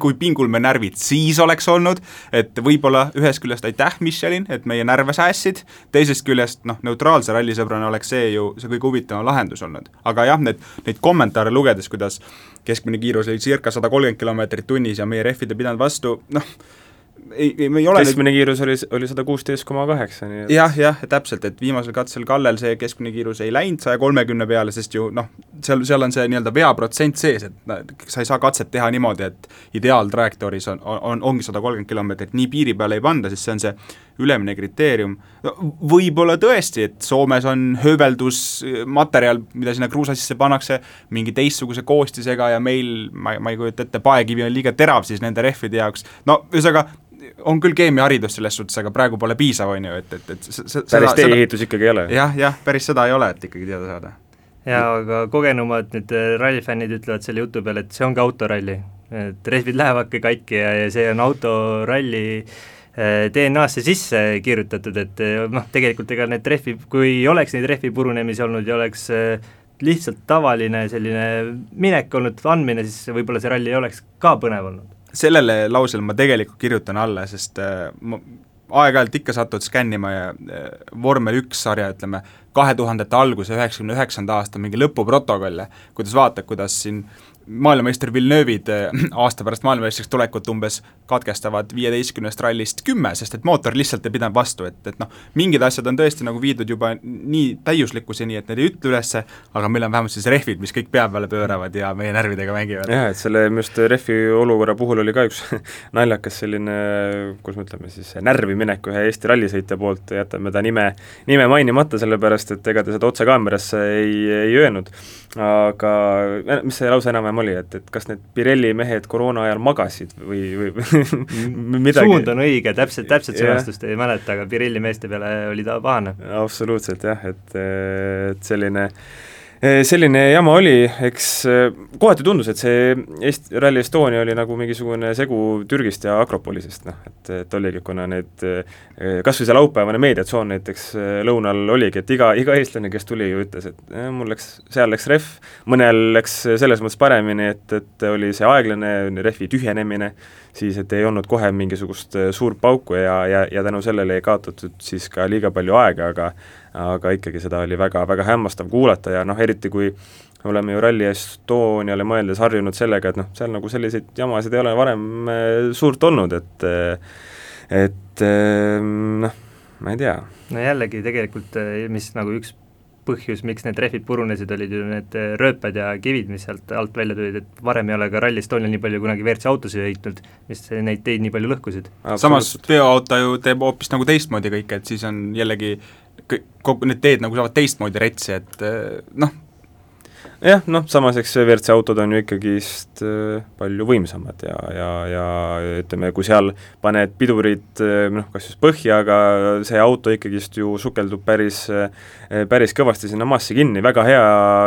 kui pingul me närvid siis oleks olnud, et võib-olla ühest küljest aitäh, Michelin, et meie närve säästsid, teisest küljest noh, neutraalse rallisõbrana oleks see ju see kõige huvitavam lahendus olnud. aga jah, need, neid kommentaare lugedes, kuidas keskmine kiirus oli circa sada kolmkümmend kilomeetrit tunnis ja meie rehvid ei pidanud vastu, noh, ei, ei, me ei ole keskmine nüüd... kiirus oli, oli sada kuusteist koma kaheksa, nii et jah, jah, täpselt, et viimasel katsel Kallel see keskmine kiirus ei läinud saja kolmekümne peale, sest ju noh, seal, seal on see nii-öelda veaprotsent sees, et sa ei saa katset teha niimoodi, et ideaaltrajektooris on, on, ongi sada kolmkümmend kilomeetrit, nii piiri peale ei panda, sest see on see ülemine kriteerium. Võib-olla tõesti, et Soomes on hööveldusmaterjal, mida sinna kruusa sisse pannakse, mingi teistsuguse koostisega ja meil, ma, ma ei kujuta ette, paekivi on liiga terav siis nende rehvide jaoks, no ühesõnaga, on küll keemiaharidus selles suhtes, aga praegu pole piisav, on ju, et, et, et päris tee-ehitus ikkagi ei ole. jah, jah, päris seda ei ole, et ikkagi teada saada. jaa, aga kogenumad nüüd äh, rallifännid ütlevad selle jutu peale, et see ongi autoralli. et rehvid lähevadki katki ja, ja see on autoralli äh, DNA-sse sisse kirjutatud, et äh, noh, tegelikult ega need rehvi, kui ei oleks neid rehvi purunemisi olnud ja oleks lihtsalt tavaline selline minek olnud, andmine, siis võib-olla see ralli ei oleks ka põnev olnud. Sellele lausele ma tegelikult kirjutan alla, sest äh, ma aeg-ajalt ikka satud skännima ja äh, vormel üks sarja, ütleme, kahe tuhandete alguse, üheksakümne üheksanda aasta mingi lõpuprotokolle, kuidas vaatad, kuidas siin maailmameister Villeneuve'id äh, aasta pärast maailmameistriks tulekut umbes katkestavad viieteistkümnest rallist kümme, sest et mootor lihtsalt ei pidanud vastu, et, et noh, mingid asjad on tõesti nagu viidud juba nii täiuslikkuseni, et need ei ütle ülesse, aga meil on vähemalt siis rehvid, mis kõik pea peale pööravad ja meie närvidega mängivad. jah, et selle minu arust rehvi olukorra puhul oli ka üks naljakas selline, kuidas me ütleme siis, närvi minek ühe Eesti rallisõitja poolt, jätame ta nime, nime mainimata, sellepärast et ega ta seda otse kaamerasse ei, ei öelnud, aga mis see lause enam-vähem oli, et, et kas need Pirelli mehed koroona ajal magasid või, või midagi? Suund on õige, täpselt, täpselt sõnastust ei mäleta, aga Pirelli meeste peale oli ta pahane. absoluutselt jah, et, et selline äh, selline jama oli, eks eh, kohati tundus, et see Eesti, Rally Estonia oli nagu mingisugune segu Türgist ja Akropolisest, noh, et, et oligi, kuna need eh, kas või see laupäevane meediatsoon näiteks lõunal oligi, et iga, iga eestlane, kes tuli ju ütles, et eh, mul läks, seal läks rehv, mõnel läks selles mõttes paremini, et, et oli see aeglane rehvi tühjenemine, siis et ei olnud kohe mingisugust suurt pauku ja, ja, ja tänu sellele ei kaotatud siis ka liiga palju aega, aga aga ikkagi seda oli väga, väga hämmastav kuulata ja noh, eriti kui oleme ju Rally Estoniale mõeldes harjunud sellega, et noh, seal nagu selliseid jamasid ei ole varem eh, suurt olnud, et et eh, noh, ma ei tea. no jällegi tegelikult, eh, mis nagu üks põhjus, miks need rehvid purunesid, olid ju need rööpad ja kivid, mis sealt alt välja tulid, et varem ei ole ka Rally Estonial nii palju kunagi WRC autosid heitnud, mis neid teid nii palju lõhkusid. samas veoauto ju teeb hoopis nagu teistmoodi kõike, et siis on jällegi kõik, kogu need teed nagu saavad teistmoodi retsi, et eh, noh, jah, noh, samas eks WRC autod on ju ikkagist äh, palju võimsamad ja, ja, ja ütleme, kui seal paned pidurid äh, noh, kas just põhja, aga see auto ikkagist ju sukeldub päris, äh, päris kõvasti sinna maasse kinni, väga hea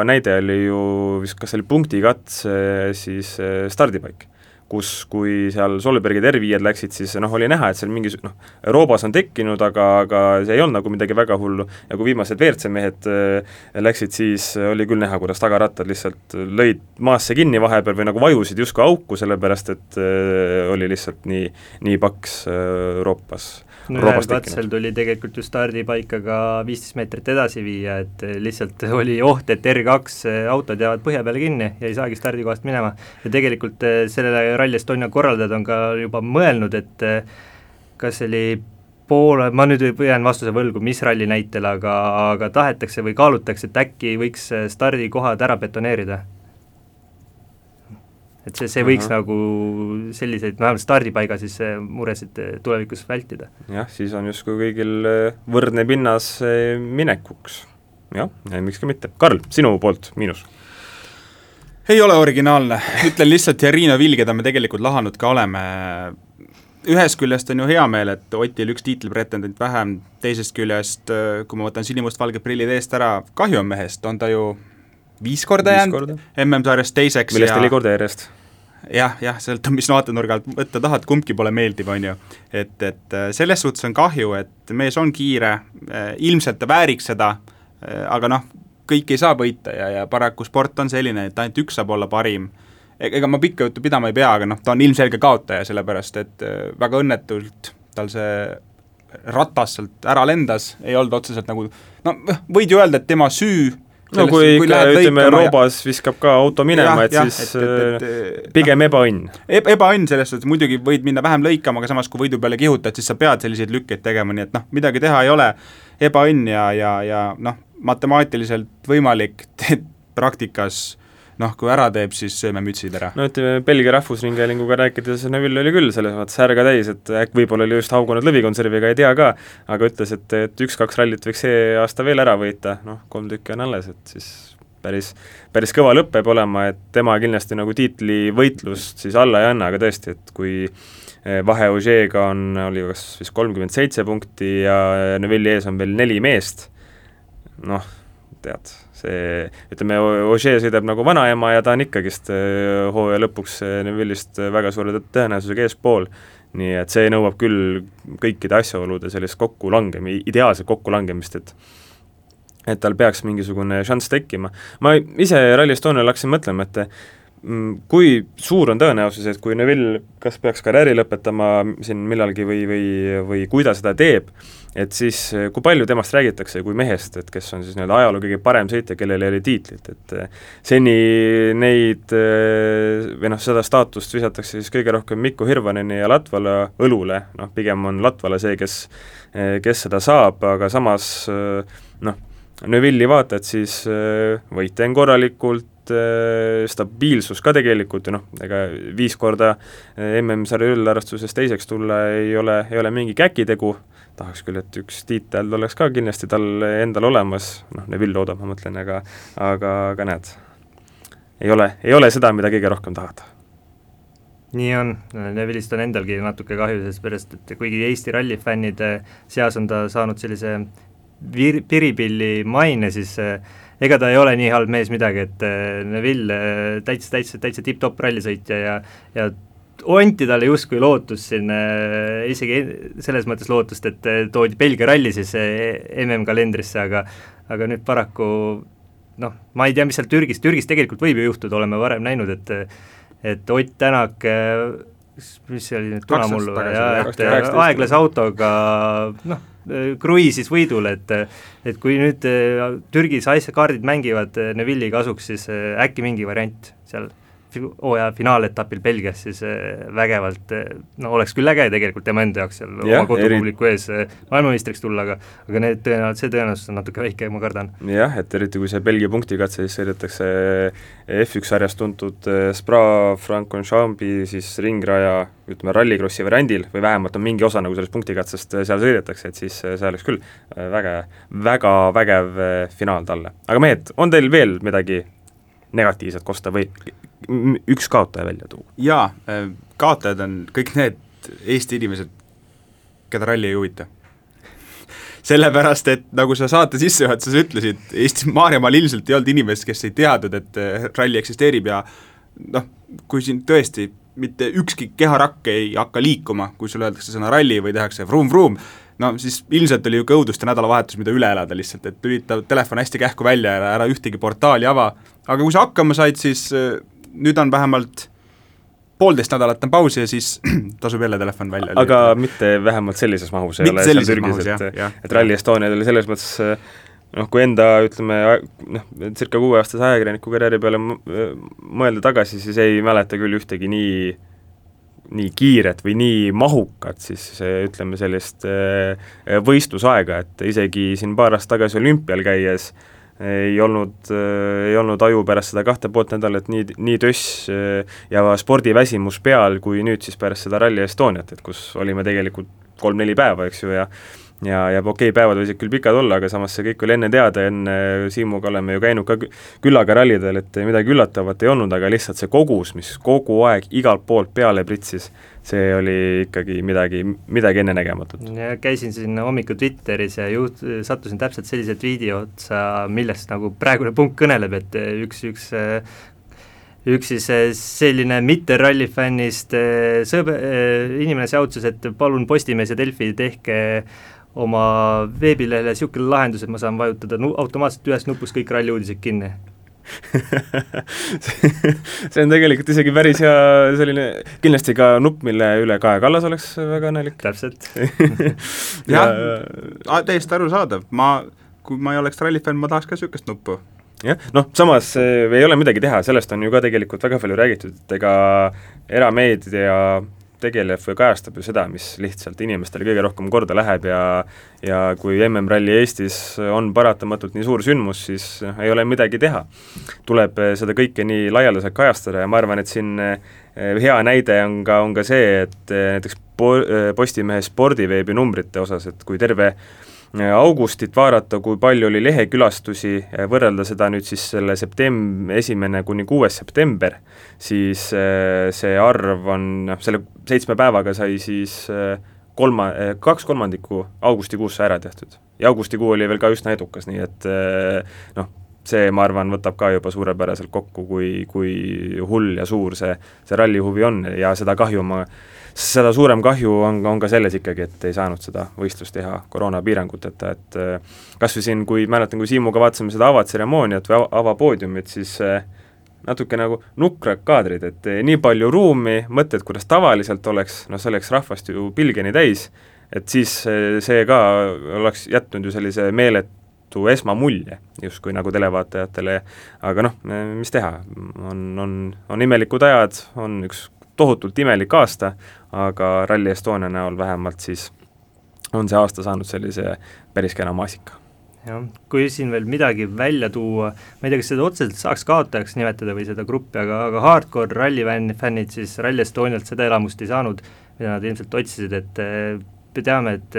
näide oli ju vist kas see oli punktikatse siis stardipaik kus, kui seal Solbergid R5-d läksid, siis noh, oli näha, et seal mingi noh, Euroopas on tekkinud, aga, aga see ei olnud nagu midagi väga hullu. Ja kui viimased WRC mehed äh, läksid, siis oli küll näha, kuidas tagarattad lihtsalt lõid maasse kinni vahepeal või nagu vajusid justkui auku, sellepärast et äh, oli lihtsalt nii, nii paks äh, Euroopas no ühel katsel tuli tegelikult ju stardipaika ka viisteist meetrit edasi viia, et lihtsalt oli oht, et R2 autod jäävad põhja peale kinni ja ei saagi stardikohast minema. ja tegelikult eh, sellele Rally Estonia korraldajad on ka juba mõelnud, et eh, kas oli poole, ma nüüd jään vastuse võlgu, mis ralli näitel, aga, aga tahetakse või kaalutakse, et äkki võiks eh, stardikohad ära betoneerida et see, see võiks uh -huh. nagu selliseid, vähemalt stardipaiga siis muresid eh, tulevikus vältida. jah, siis on justkui kõigil eh, võrdne pinnas minekuks. jah, miks ka mitte. Karl, sinu poolt miinus? ei ole originaalne, ütlen lihtsalt Jarino Vill, keda me tegelikult lahanud ka oleme, ühest küljest on ju hea meel, et Otil üks tiitlipretendent vähem, teisest küljest, kui ma võtan sinimustvalged prillid eest ära, kahju on mehest, on ta ju viis korda jäänud MM-sarjas teiseks millest neli korda järjest jah, jah, sõltub, mis vaatenurga alt võtta tahad, kumbki pole meeldiv, on ju. et, et äh, selles suhtes on kahju, et mees on kiire, äh, ilmselt ta vääriks seda, äh, aga noh, kõik ei saa võita ja, ja paraku sport on selline, et ainult üks saab olla parim. E-, ega ma pikka juttu pidama ei pea, aga noh, ta on ilmselge kaotaja, sellepärast et väga õnnetult tal see ratas sealt ära lendas, ei olnud otseselt nagu no võid ju öelda, et tema süü no kui ikka ütleme, Roobas viskab ka auto minema, et ja, siis et, et, et, pigem ebaõnn e. ebaõnn selles suhtes, muidugi võid minna vähem lõikama, aga samas, kui võidu peale kihutad, siis sa pead selliseid lükkeid tegema, nii et noh, midagi teha ei ole, ebaõnn ja, ja, ja noh, matemaatiliselt võimalik, praktikas noh, kui ära teeb, siis sööme mütsid ära. no ütleme, Belgia Rahvusringhäälinguga rääkides Neville oli küll selles mõttes härga täis, et äkki võib-olla oli just haugunud lõvikonserviga, ei tea ka, aga ütles, et, et üks-kaks rallit võiks see aasta veel ära võita, noh, kolm tükki on alles, et siis päris, päris kõva lõpp peab olema, et tema kindlasti nagu tiitlivõitlust siis alla ei anna, aga tõesti, et kui eh, vahe Ožeega on, oli kas vist kolmkümmend seitse punkti ja Neville'i ees on veel neli meest, noh, tead see, ütleme, Ožee sõidab nagu vanaema ja ta on ikkagist äh, hooaja lõpuks äh, Neville'ist äh, väga suure tõenäosusega eespool, nii et see nõuab küll kõikide asjaolude sellist kokkulangemi-, ideaalset kokkulangemist, et et tal peaks mingisugune šanss tekkima. ma ise Rally Estonial hakkasin mõtlema, et kui suur on tõenäosus, et kui Neville kas peaks karjääri lõpetama siin millalgi või, või, või kui ta seda teeb, et siis eh, kui palju temast räägitakse kui mehest, et kes on siis nii-öelda ajaloo kõige parem sõitja, kellel ei ole tiitlit, et eh, seni neid eh, või noh, seda staatust visatakse siis kõige rohkem Mikko Hirvaneni ja Latvala õlule, noh pigem on Latvala see, kes, kes seda saab, aga samas noh, Neuvilli vaatad, siis võite on korralikult, stabiilsus ka tegelikult ju noh, ega viis korda MM-sarja üldarvestuses teiseks tulla ei ole, ei ole mingi käkitegu, tahaks küll, et üks tiitel oleks ka kindlasti tal endal olemas, noh, Neville loodab, ma mõtlen, aga aga, aga näed, ei ole, ei ole seda, mida kõige rohkem tahad. nii on, Neville'ist on endalgi natuke kahju, sellepärast et kuigi Eesti rallifännide seas on ta saanud sellise vir-, piripilli maine, siis ega ta ei ole nii halb mees midagi, et Neville täitsa, täitsa, täitsa tipp-topp rallisõitja ja ja anti talle justkui lootus siin äh,, isegi selles mõttes lootust, et äh, toodi Belgia ralli siis äh, MM-kalendrisse, aga aga nüüd paraku noh, ma ei tea, mis seal Türgis, Türgis tegelikult võib ju juhtuda, oleme varem näinud, et et Ott Tänak äh, mis see oli nüüd, tunamullu, jah, et äh, aeglase autoga noh, kruiisis võidule, et et kui nüüd äh, Türgis asja, kaardid mängivad Neville'i kasuks, siis äkki mingi variant seal hooaja finaaletapil Belgias siis äh, vägevalt, äh, no oleks küll äge tegelikult tema enda jaoks seal yeah, oma kodupubliku ees äh, maailmameistriks tulla, aga aga need tõenäoliselt, see tõenäosus on natuke väike, ma kardan. jah, et eriti kui see Belgia punktikatse, siis sõidetakse F1 sarjas tuntud Spa-Francorchampi siis ringraja ütleme, rallikrossi variandil või vähemalt on mingi osa nagu sellest punktikatsest seal sõidetakse, et siis see oleks küll väga, väga vägev finaal talle. aga mehed, on teil veel midagi negatiivset kosta või üks kaotaja välja tuua? jaa, äh, kaotajad on kõik need Eesti inimesed, keda ralli ei huvita sellepärast, et nagu sa saate sissejuhatuses ütlesid, Eesti Maarjamaal ilmselt ei olnud inimest, kes ei teadnud, et äh, ralli eksisteerib ja noh, kui siin tõesti mitte ükski keharakk ei hakka liikuma, kui sulle öeldakse sõna ralli või tehakse vroom-vroom, no siis ilmselt oli niisugune õuduste nädalavahetus, mida üle elada lihtsalt, et lülita telefon hästi kähku välja ja ära ühtegi portaali ava, aga kui sa hakkama said, siis äh, nüüd on vähemalt poolteist nädalat on pausi ja siis tasub jälle telefon välja. aga lüüta. mitte vähemalt sellises mahus ei mitte ole seal Türgis, et, et Rally Estonial oli selles mõttes noh, kui enda ütleme noh, circa kuueaastase ajakirjaniku karjääri peale mõelda tagasi, siis ei mäleta küll ühtegi nii nii kiiret või nii mahukat siis ütleme sellist võistlusaega, et isegi siin paar aastat tagasi olümpial käies äh, ei olnud, äh, ei olnud aju pärast seda kahte poolt nädalat nii, nii töss äh, ja spordiväsimus peal, kui nüüd siis pärast seda Rally Estoniat, et kus olime tegelikult kolm-neli päeva, eks ju, ja ja, ja okei okay,, päevad võisid küll pikad olla, aga samas see kõik oli enne teada, enne Siimuga oleme ju käinud ka küllaga rallidel, et midagi üllatavat ei olnud, aga lihtsalt see kogus, mis kogu aeg igalt poolt peale pritsis, see oli ikkagi midagi, midagi ennenägematut. käisin siin hommikul Twitteris ja juht-, sattusin täpselt sellise tweet'i otsa, millest nagu praegune punkt kõneleb, et üks, üks üks siis selline mitte rallifännist sõbe-, inimene säutsus, et palun Postimees ja Delfi, tehke oma veebilehele niisugune lahendus, et ma saan vajutada nu-, automaatselt ühest nupust kõik ralli uudised kinni see on tegelikult isegi päris hea selline, kindlasti ka nupp, mille üle Kaja Kallas oleks väga õnnelik. täpselt. Jah. Ja..., täiesti arusaadav, ma, kui ma ei oleks rallifänn, ma tahaks ka niisugust nuppu. Jah, noh samas eh, ei ole midagi teha, sellest on ju ka tegelikult väga palju räägitud, et ega erameedia tegeleb või kajastab ju seda, mis lihtsalt inimestele kõige rohkem korda läheb ja ja kui MM-ralli Eestis on paratamatult nii suur sündmus, siis noh, ei ole midagi teha. tuleb eh, seda kõike nii laialdaselt kajastada ja ma arvan, et siin eh, hea näide on ka, on ka see, et eh, näiteks po-, Postimehe spordiveebi numbrite osas, et kui terve augustit vaadata, kui palju oli lehekülastusi, võrrelda seda nüüd siis selle septem-, esimene kuni kuues september, siis äh, see arv on, noh, selle seitsme päevaga sai siis äh, kolma, äh, kaks kolmandikku augustikuusse ära tehtud. ja augustikuu oli veel ka üsna edukas, nii et noh, see, ma arvan, võtab ka juba suurepäraselt kokku, kui, kui hull ja suur see, see rallihuvi on ja seda kahju ma seda suurem kahju on, on ka selles ikkagi, et ei saanud seda võistlust teha koroonapiiranguteta, et äh, kas või siin, kui mäletan, kui Siimuga vaatasime seda avatseremooniat või avapoodiumit, siis äh, natuke nagu nukrad kaadrid, et äh, nii palju ruumi, mõtted, kuidas tavaliselt oleks, noh, see oleks rahvast ju pilgeni täis, et siis see ka oleks jätnud ju sellise meeletu esmamulje justkui nagu televaatajatele, aga noh, mis teha, on, on, on imelikud ajad, on üks tohutult imelik aasta, aga Rally Estonia näol vähemalt siis on see aasta saanud sellise päris kena maasika. Jah, kui siin veel midagi välja tuua, ma ei tea, kas seda otseselt saaks kaotajaks nimetada või seda gruppi, aga, aga hardcore ralli fännid siis Rally Estonialt seda elamust ei saanud, mida nad ilmselt otsisid, et me teame, et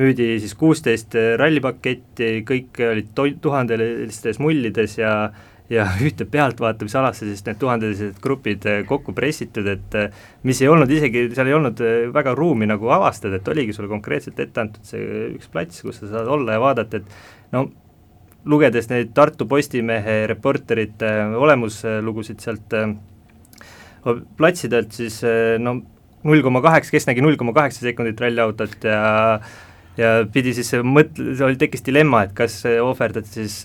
müüdi siis kuusteist rallipaketti, kõik olid to-, tuhandelistes mullides ja ja ühte pealtvaatamisalasse siis need tuhandelised grupid eh, kokku pressitud, et eh, mis ei olnud isegi, seal ei olnud eh, väga ruumi nagu avastada, et oligi sulle konkreetselt ette antud see üks plats, kus sa saad olla ja vaadata, et no lugedes neid Tartu Postimehe reporterite olemuslugusid sealt platsidelt, siis no null koma kaheksa, kes nägi null koma kaheksa sekundit ralliautot ja ja pidi siis mõtle, oli, tekkis dilemma, et kas ohverdada siis,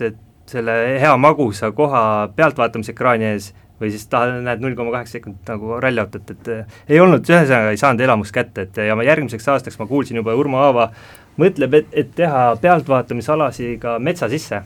selle hea magusa koha pealtvaatamisekraani ees või siis ta näed null koma kaheksa sekundit nagu ralliautot, et äh, ei olnud, ühesõnaga ei saanud elamust kätte, et ja ma järgmiseks aastaks ma kuulsin juba, Urmo Aava mõtleb, et, et teha pealtvaatamisalasi ka metsa sisse.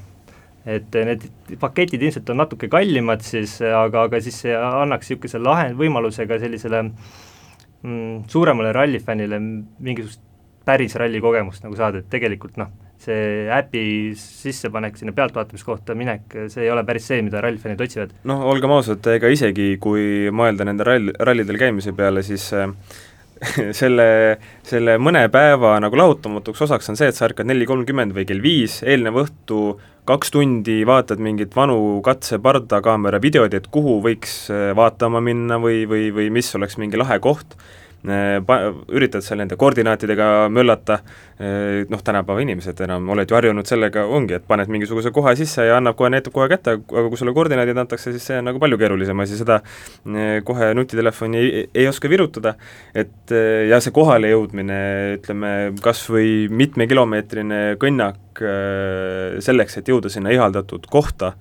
et need paketid ilmselt on natuke kallimad siis, aga, aga siis see annaks niisuguse lahe, võimaluse ka sellisele mm, suuremale rallifännile mingisugust päris ralli kogemust nagu saada, et tegelikult noh, see äpi sissepanek sinna pealtvaatamiskohta minek, see ei ole päris see, mida rallifännid otsivad. noh, olgem ausad, ega isegi kui mõelda nende rall, rallidel käimise peale, siis äh, selle, selle mõne päeva nagu lahutamatuks osaks on see, et sa ärkad neli kolmkümmend või kell viis, eelnev õhtu kaks tundi vaatad mingit vanu katse pardakaamera videod, et kuhu võiks äh, vaatama minna või, või, või mis oleks mingi lahe koht pa-, üritad seal nende koordinaatidega möllata, äh, noh, tänapäeva inimesed enam oled ju harjunud sellega, ongi, et paned mingisuguse koha sisse ja annab kohe, näitab kohe kätte, aga kui sulle koordinaadid antakse, siis see on nagu palju keerulisem asi, seda äh, kohe nutitelefoni ei, ei oska virutada, et ja see kohale jõudmine, ütleme, kas või mitmekilomeetrine kõnnak selleks, et jõuda sinna ihaldatud kohta,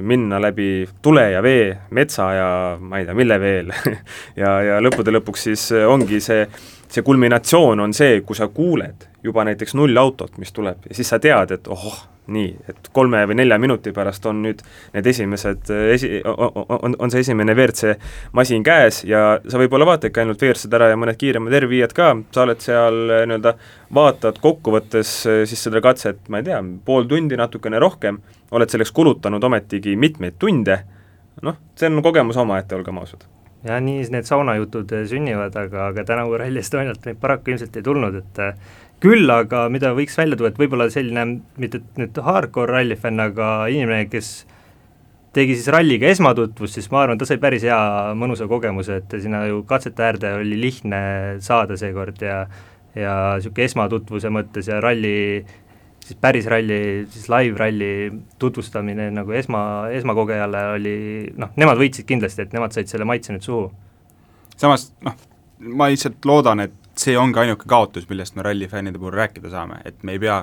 minna läbi tule ja vee, metsa ja ma ei tea, mille veel ja, ja lõppude lõpuks siis ongi see, see kulminatsioon on see, kui sa kuuled juba näiteks nullautot, mis tuleb ja siis sa tead, et ohoh, nii, et kolme või nelja minuti pärast on nüüd need esimesed esi-, on, on see esimene WRC masin käes ja sa võib-olla vaatadki ainult WRC-d ära ja mõned kiiremad R5-d ka, sa oled seal nii-öelda, vaatad kokkuvõttes siis seda katset, ma ei tea, pool tundi, natukene rohkem, oled selleks kulutanud ometigi mitmeid tunde, noh, see on kogemus omaette, olgem ausad. Jah, nii need saunajutud sünnivad, aga, aga tänavu Rally Estonialt neid paraku ilmselt ei tulnud, et küll aga mida võiks välja tuua, et võib-olla selline mitte nüüd hardcore rallifänn, aga inimene, kes tegi siis ralliga esmatutvust, siis ma arvan, ta sai päris hea mõnusa kogemuse, et sinna ju katsete äärde oli lihtne saada seekord ja ja niisugune esmatutvuse mõttes ja ralli, siis päris ralli, siis live-ralli tutvustamine nagu esma, esmakogejale oli noh, nemad võitsid kindlasti, et nemad said selle maitse nüüd suhu. samas noh, ma lihtsalt loodan, et see ongi ainuke kaotus, millest me rallifännide puhul rääkida saame, et me ei pea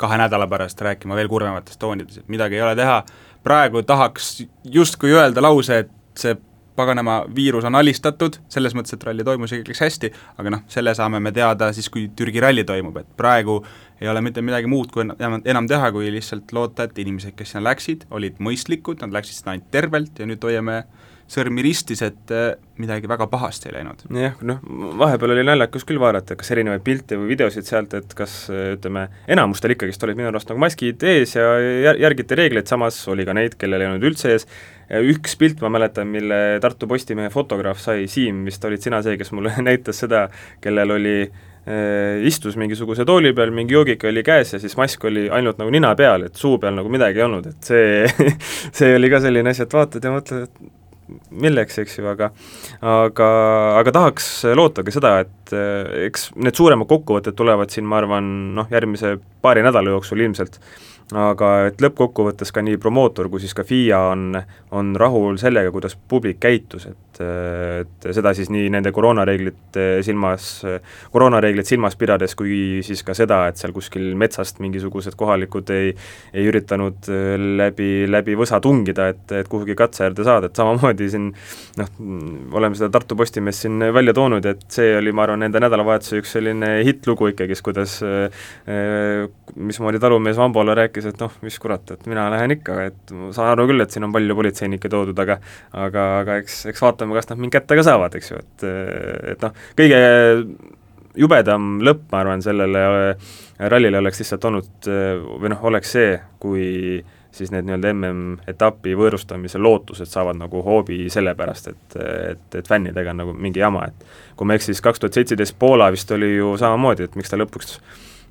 kahe nädala pärast rääkima veel kurvemates toonides, et midagi ei ole teha, praegu tahaks justkui öelda lause, et see paganama viirus on alistatud, selles mõttes, et ralli toimus ikkagi hästi, aga noh, selle saame me teada siis, kui Türgi ralli toimub, et praegu ei ole mitte midagi muud kui enam, enam teha, kui lihtsalt loota, et inimesed, kes sinna läksid, olid mõistlikud, nad läksid sinna ainult tervelt ja nüüd hoiame sõrmi ristis, et äh, midagi väga pahasti ei läinud. jah, noh, vahepeal oli naljakas küll vaadata, kas erinevaid pilte või videosid sealt, et kas ütleme, enamustel ikkagist olid minu arust nagu maskid ees ja jär-, järgiti reegleid, samas oli ka neid, kellel ei olnud üldse ees, üks pilt ma mäletan, mille Tartu Postimehe fotograaf sai, Siim vist olid sina see, kes mulle näitas seda, kellel oli äh, istus mingisuguse tooli peal, mingi joogika oli käes ja siis mask oli ainult nagu nina peal, et suu peal nagu midagi ei olnud, et see see oli ka selline asi, et vaatad ja mõtled, et milleks, eks ju, aga aga, aga tahaks loota ka seda, et eks need suuremad kokkuvõtted tulevad siin, ma arvan, noh, järgmise paari nädala jooksul ilmselt, aga et lõppkokkuvõttes ka nii promootor kui siis ka FIA on, on rahul sellega, kuidas publik käitus, et et seda siis nii nende koroonareeglite silmas, koroonareegleid silmas pidades, kui siis ka seda, et seal kuskil metsast mingisugused kohalikud ei ei üritanud läbi, läbi võsa tungida, et, et kuhugi katse äärde saada, et samamoodi siin noh, oleme seda Tartu Postimehes siin välja toonud, et see oli, ma arvan, nende nädalavahetuse üks selline hittlugu ikkagist, kuidas mismoodi talumees Vambole rääkis, rääkis, et noh, mis kurat, et mina lähen ikka, et ma saan aru küll, et siin on palju politseinikke toodud, aga aga, aga eks, eks vaatame, kas nad mind kätte ka saavad, eks ju, et et noh, kõige jubedam lõpp, ma arvan, sellele rallile oleks lihtsalt olnud või noh, oleks see, kui siis need nii-öelda MM-etapi võõrustamise lootused saavad nagu hoobi sellepärast, et, et, et fännidega on nagu mingi jama, et kui ma ei eksi, siis kaks tuhat seitseteist Poola vist oli ju samamoodi, et miks ta lõpuks Äh,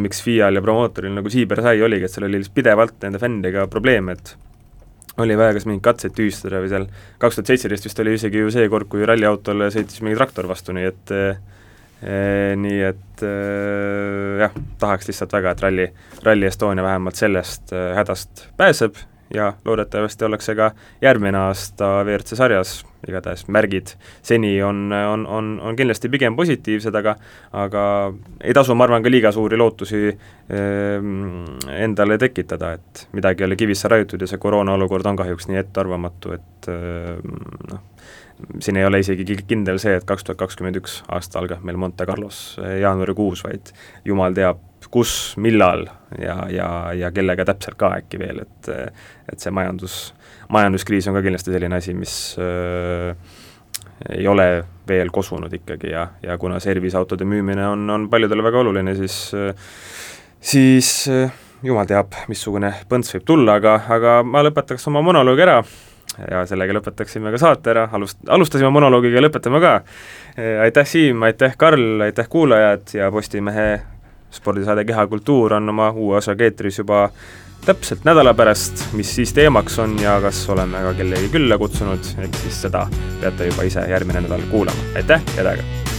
miks FIA-l ja promootoril nagu siiber sai, oligi, et seal oli pidevalt nende fännidega probleeme, et oli vaja kas mingeid katseid tühistada või seal kaks tuhat seitseteist vist oli isegi ju see kord, kui ralliautole sõitis mingi traktor vastu, nii et e, nii et e, jah, tahaks lihtsalt väga, et Rally, Rally Estonia vähemalt sellest hädast pääseb ja loodetavasti ollakse ka järgmine aasta WRC sarjas, igatahes märgid seni on, on, on, on kindlasti pigem positiivsed, aga aga ei tasu, ma arvan, ka liiga suuri lootusi eh, endale tekitada, et midagi ei ole kivisse raiutud ja see koroona olukord on kahjuks nii ettearvamatu, et eh, noh, siin ei ole isegi kindel see, et kaks tuhat kakskümmend üks aasta algab meil Monte Carlos jaanuarikuus, vaid jumal teab, kus, millal ja, ja, ja kellega täpselt ka äkki veel, et et see majandus, majanduskriis on ka kindlasti selline asi, mis äh, ei ole veel kosunud ikkagi ja, ja kuna serviceautode müümine on, on paljudele väga oluline, siis siis jumal teab, missugune põnts võib tulla, aga, aga ma lõpetaks oma monoloogi ära ja sellega lõpetaksime ka saate ära, alust-, alustasime monoloogiga ja lõpetame ka. aitäh, Siim, aitäh, Karl, aitäh, kuulajad ja Postimehe spordisaade Kehakultuur on oma uue osaga eetris juba täpselt nädala pärast, mis siis teemaks on ja kas oleme ka kellegi külla kutsunud, eks siis seda peate juba ise järgmine nädal kuulama, aitäh, head aega!